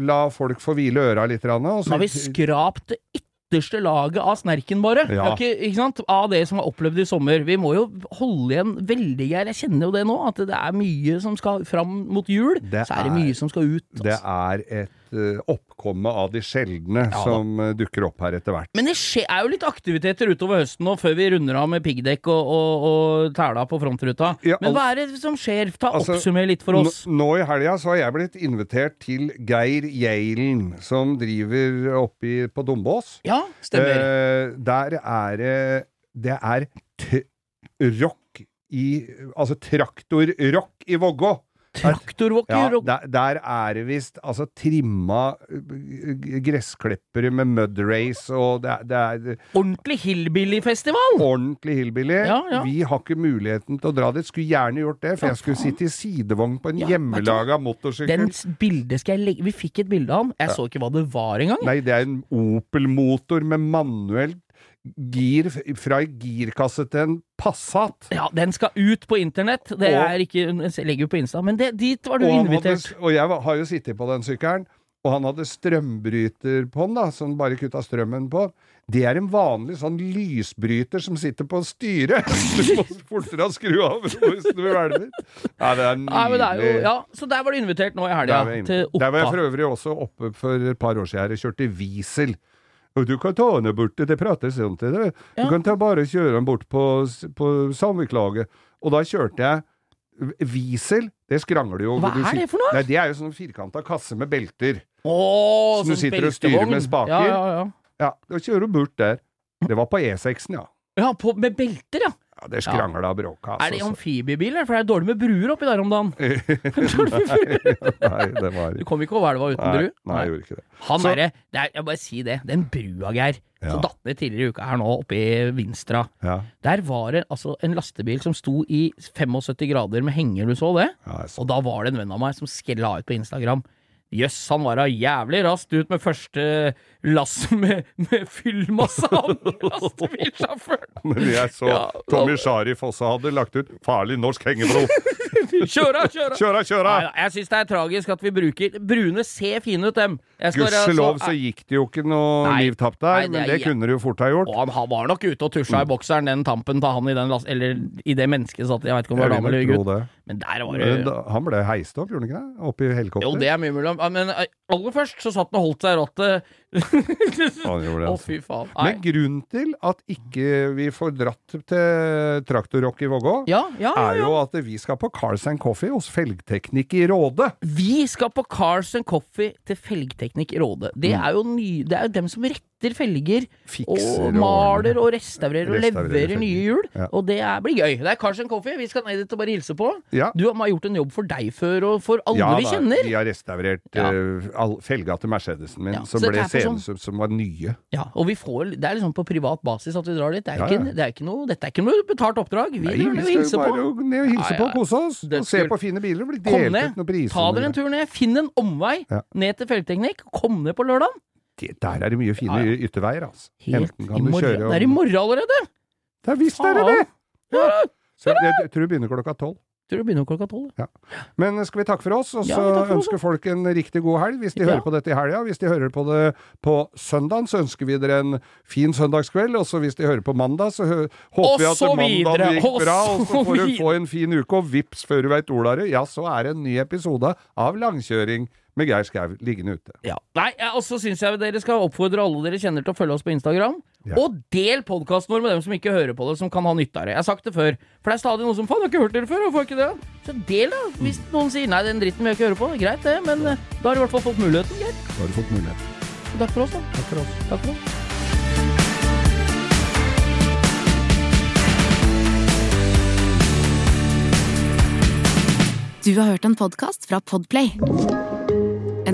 la folk få hvile øra litt. Og Nå har vi skrapt det ytterste laget av snerken, bare. Ja. Ikke, ikke sant? Av det som er opplevd i sommer. Vi må jo holde igjen veldig, her. Jeg kjenner jo det nå, at det er mye som skal fram mot jul. Det så er det mye som skal ut. Det Altså. er et eh, oppkomme av de sjeldne ja, som eh, dukker opp her etter hvert. Men det er jo litt aktiviteter utover høsten nå, før vi runder av med piggdekk og, og, og tæla på frontruta. Ja, Men hva er det som skjer? Ta Altså, Oppsummer litt for oss. Nå, i helga så har jeg blitt invitert til Geir Geilen, som driver oppi på Dombås. Ja, stemmer. Eh, der er det Det er rock i Altså traktorrock i Vågå. Traktorvåker Ja, der, der er det visst altså trimma eh, gressklippere med mud race, og det, det er ordentlig hillbillyfestival! ordentlig hillbilly. Ja, ja. Vi har ikke muligheten til å dra dit. Skulle gjerne gjort det, for jeg skulle sitte i sidevogn på en Ja, hjemmelaga motorsykkel. Den bildet skal jeg legge Vi fikk et bilde av han. Jeg så ikke hva det var engang. Nei, det er en Opel-motor med manuelt gir fra ei girkasse til en Passat. Ja, den skal ut på internett. Det Og- er ikke Jeg legger jo på Insta, men det, dit var du Og, invitert. hadde, og jeg har jo sittet på den sykkelen, og han hadde strømbryter på den, da, som bare kutta strømmen på. Det er en vanlig sånn lysbryter som sitter på styret. Du må fortere skru av hvis du hvelver. Ja, det er nydelig. Ja, så der var du invitert nå i helga. til Oppa. Der var jeg for øvrig også oppe for et par år siden. Jeg kjørte Wiesel. Og du kan ta henne bort, det prates sånn til det. Du Ja. kan ta bare kjøre henne bort på, på Sandviklaget. Og da kjørte jeg Wiesel. Det skrangler jo. Hva Du er det for noe? Nei, det er jo sånn firkanta kasse med belter. Åh, Som du sitter sitter og styrer med spaker. Ja, ja, ja. Ja, da kjører du bort der. Det var på E6-en, ja. ja på, med belter, ja. Ja, Det skrangla bråka, Er det amfibiebil, eller? For det er dårlig med bruer oppi der om dagen. Nei, det var Du kom ikke over elva uten Nei, bru? nei, jeg gjorde ikke det. Han Så- er det, er, Jeg bare si det. Den brua, Geir, Ja. som datt ned tidligere i uka her nå, oppe i Vinstra. Ja, Der var det altså en lastebil som sto i 75 grader med henger, du så det? ja, så. Og da var det en venn av meg som sk- la ut på Instagram. Jøss, han var da jævlig raskt ut med første lass med, med fyllmasse av lastebilsjåføren. Men jeg så Ja, Tommy Sharif også hadde lagt ut 'Farlig norsk hengebro'. Kjøra, kjøra! Kjøra, kjøra! Nei, jeg syns det er tragisk at vi bruker Brune ser fine ut, dem. Gudskjelov så- gikk det jo ikke noe liv tapt nei, der, det men det jeg, kunne du jo fort ha gjort. Og han var nok ute og tusja i bokseren, den tampen til han i den lasten, Eller i det mennesket satt, jeg veit ikke om det var dame eller gutt. Men der var det da- Han ble heist opp, gjorde han ikke det? Opp i helikopter? Jo, det er mye mulig. Men eh, aller først så satt han og holdt seg i rattet. Det, Å, altså. fy faen. Nei. Men grunnen til at ikke vi får dratt til Traktorrock i Vågå, Ja, ja, ja, er jo at vi skal på Cars and Coffee hos Felgteknikk i Råde. Vi skal på Cars and Coffee til Felgteknikk i Råde. Det Mm. er jo ny, det er jo dem som retter felger. Fikser og maler og restaurerer og leverer nye hjul. Ja. Og det er, blir gøy. Det er Cars and Coffee. Vi skal ned dit og bare hilse på. Ja. Du har gjort en jobb for deg før, og for alle Ja vi da, kjenner. vi har restaurert Ja. Uh, felga til Mercedesen min, Ja, som ble seende sånn- som, som var nye. Ja, og vi får, det er liksom på privat basis at vi drar dit. Det er Ja, ikke, ja. det er ikke noe, dette er ikke noe betalt oppdrag. Vi Nei, drar vi ned og skal jo bare ned og hilse Ja, på kose oss. Det Og se på fine biler. Kom ned, ta dere en tur ned. Finn en omvei ned til Felgteknikk. Kom ned på lørdag. Det- Der er det mye fine Ja, ja. ytterveier, altså. Helt i morgen. Det er i morgen allerede! Det er visst er det det! Ja, Så jeg, jeg tror det begynner klokka tolv. tror det begynner klokka tolv. Men skal vi takke for oss, og så oss, ønsker folk en riktig god helg hvis de Ja. hører på dette i helga. Hvis de hører på det på søndagen, så ønsker vi dere en fin søndagskveld. Og så hvis de hører på mandag, så håper vi at mandag mandagen gikk bra, og så får du få en fin uke. Og vips, før du veit ordet av det, ja, så er det en ny episode av Langkjøring med Geir Skau liggende ute. Ja. Nei, og så syns jeg dere skal oppfordre alle dere kjenner til å følge oss på Instagram. Ja. Og del podkasten vår med dem som ikke hører på det, som kan ha nytte av det. Jeg har sagt det før. For det er stadig noen som 'Faen, jeg har ikke hørt dere før', hvorfor ikke det? Så del, da. Hvis noen sier 'nei, den dritten vil jeg ikke høre på', greit det, men eh, da har du i hvert fall fått muligheten. Geir. Da har du fått muligheten. Takk for oss, da. Takk for oss. Takk for oss. Du har hørt en podkast fra Podplay.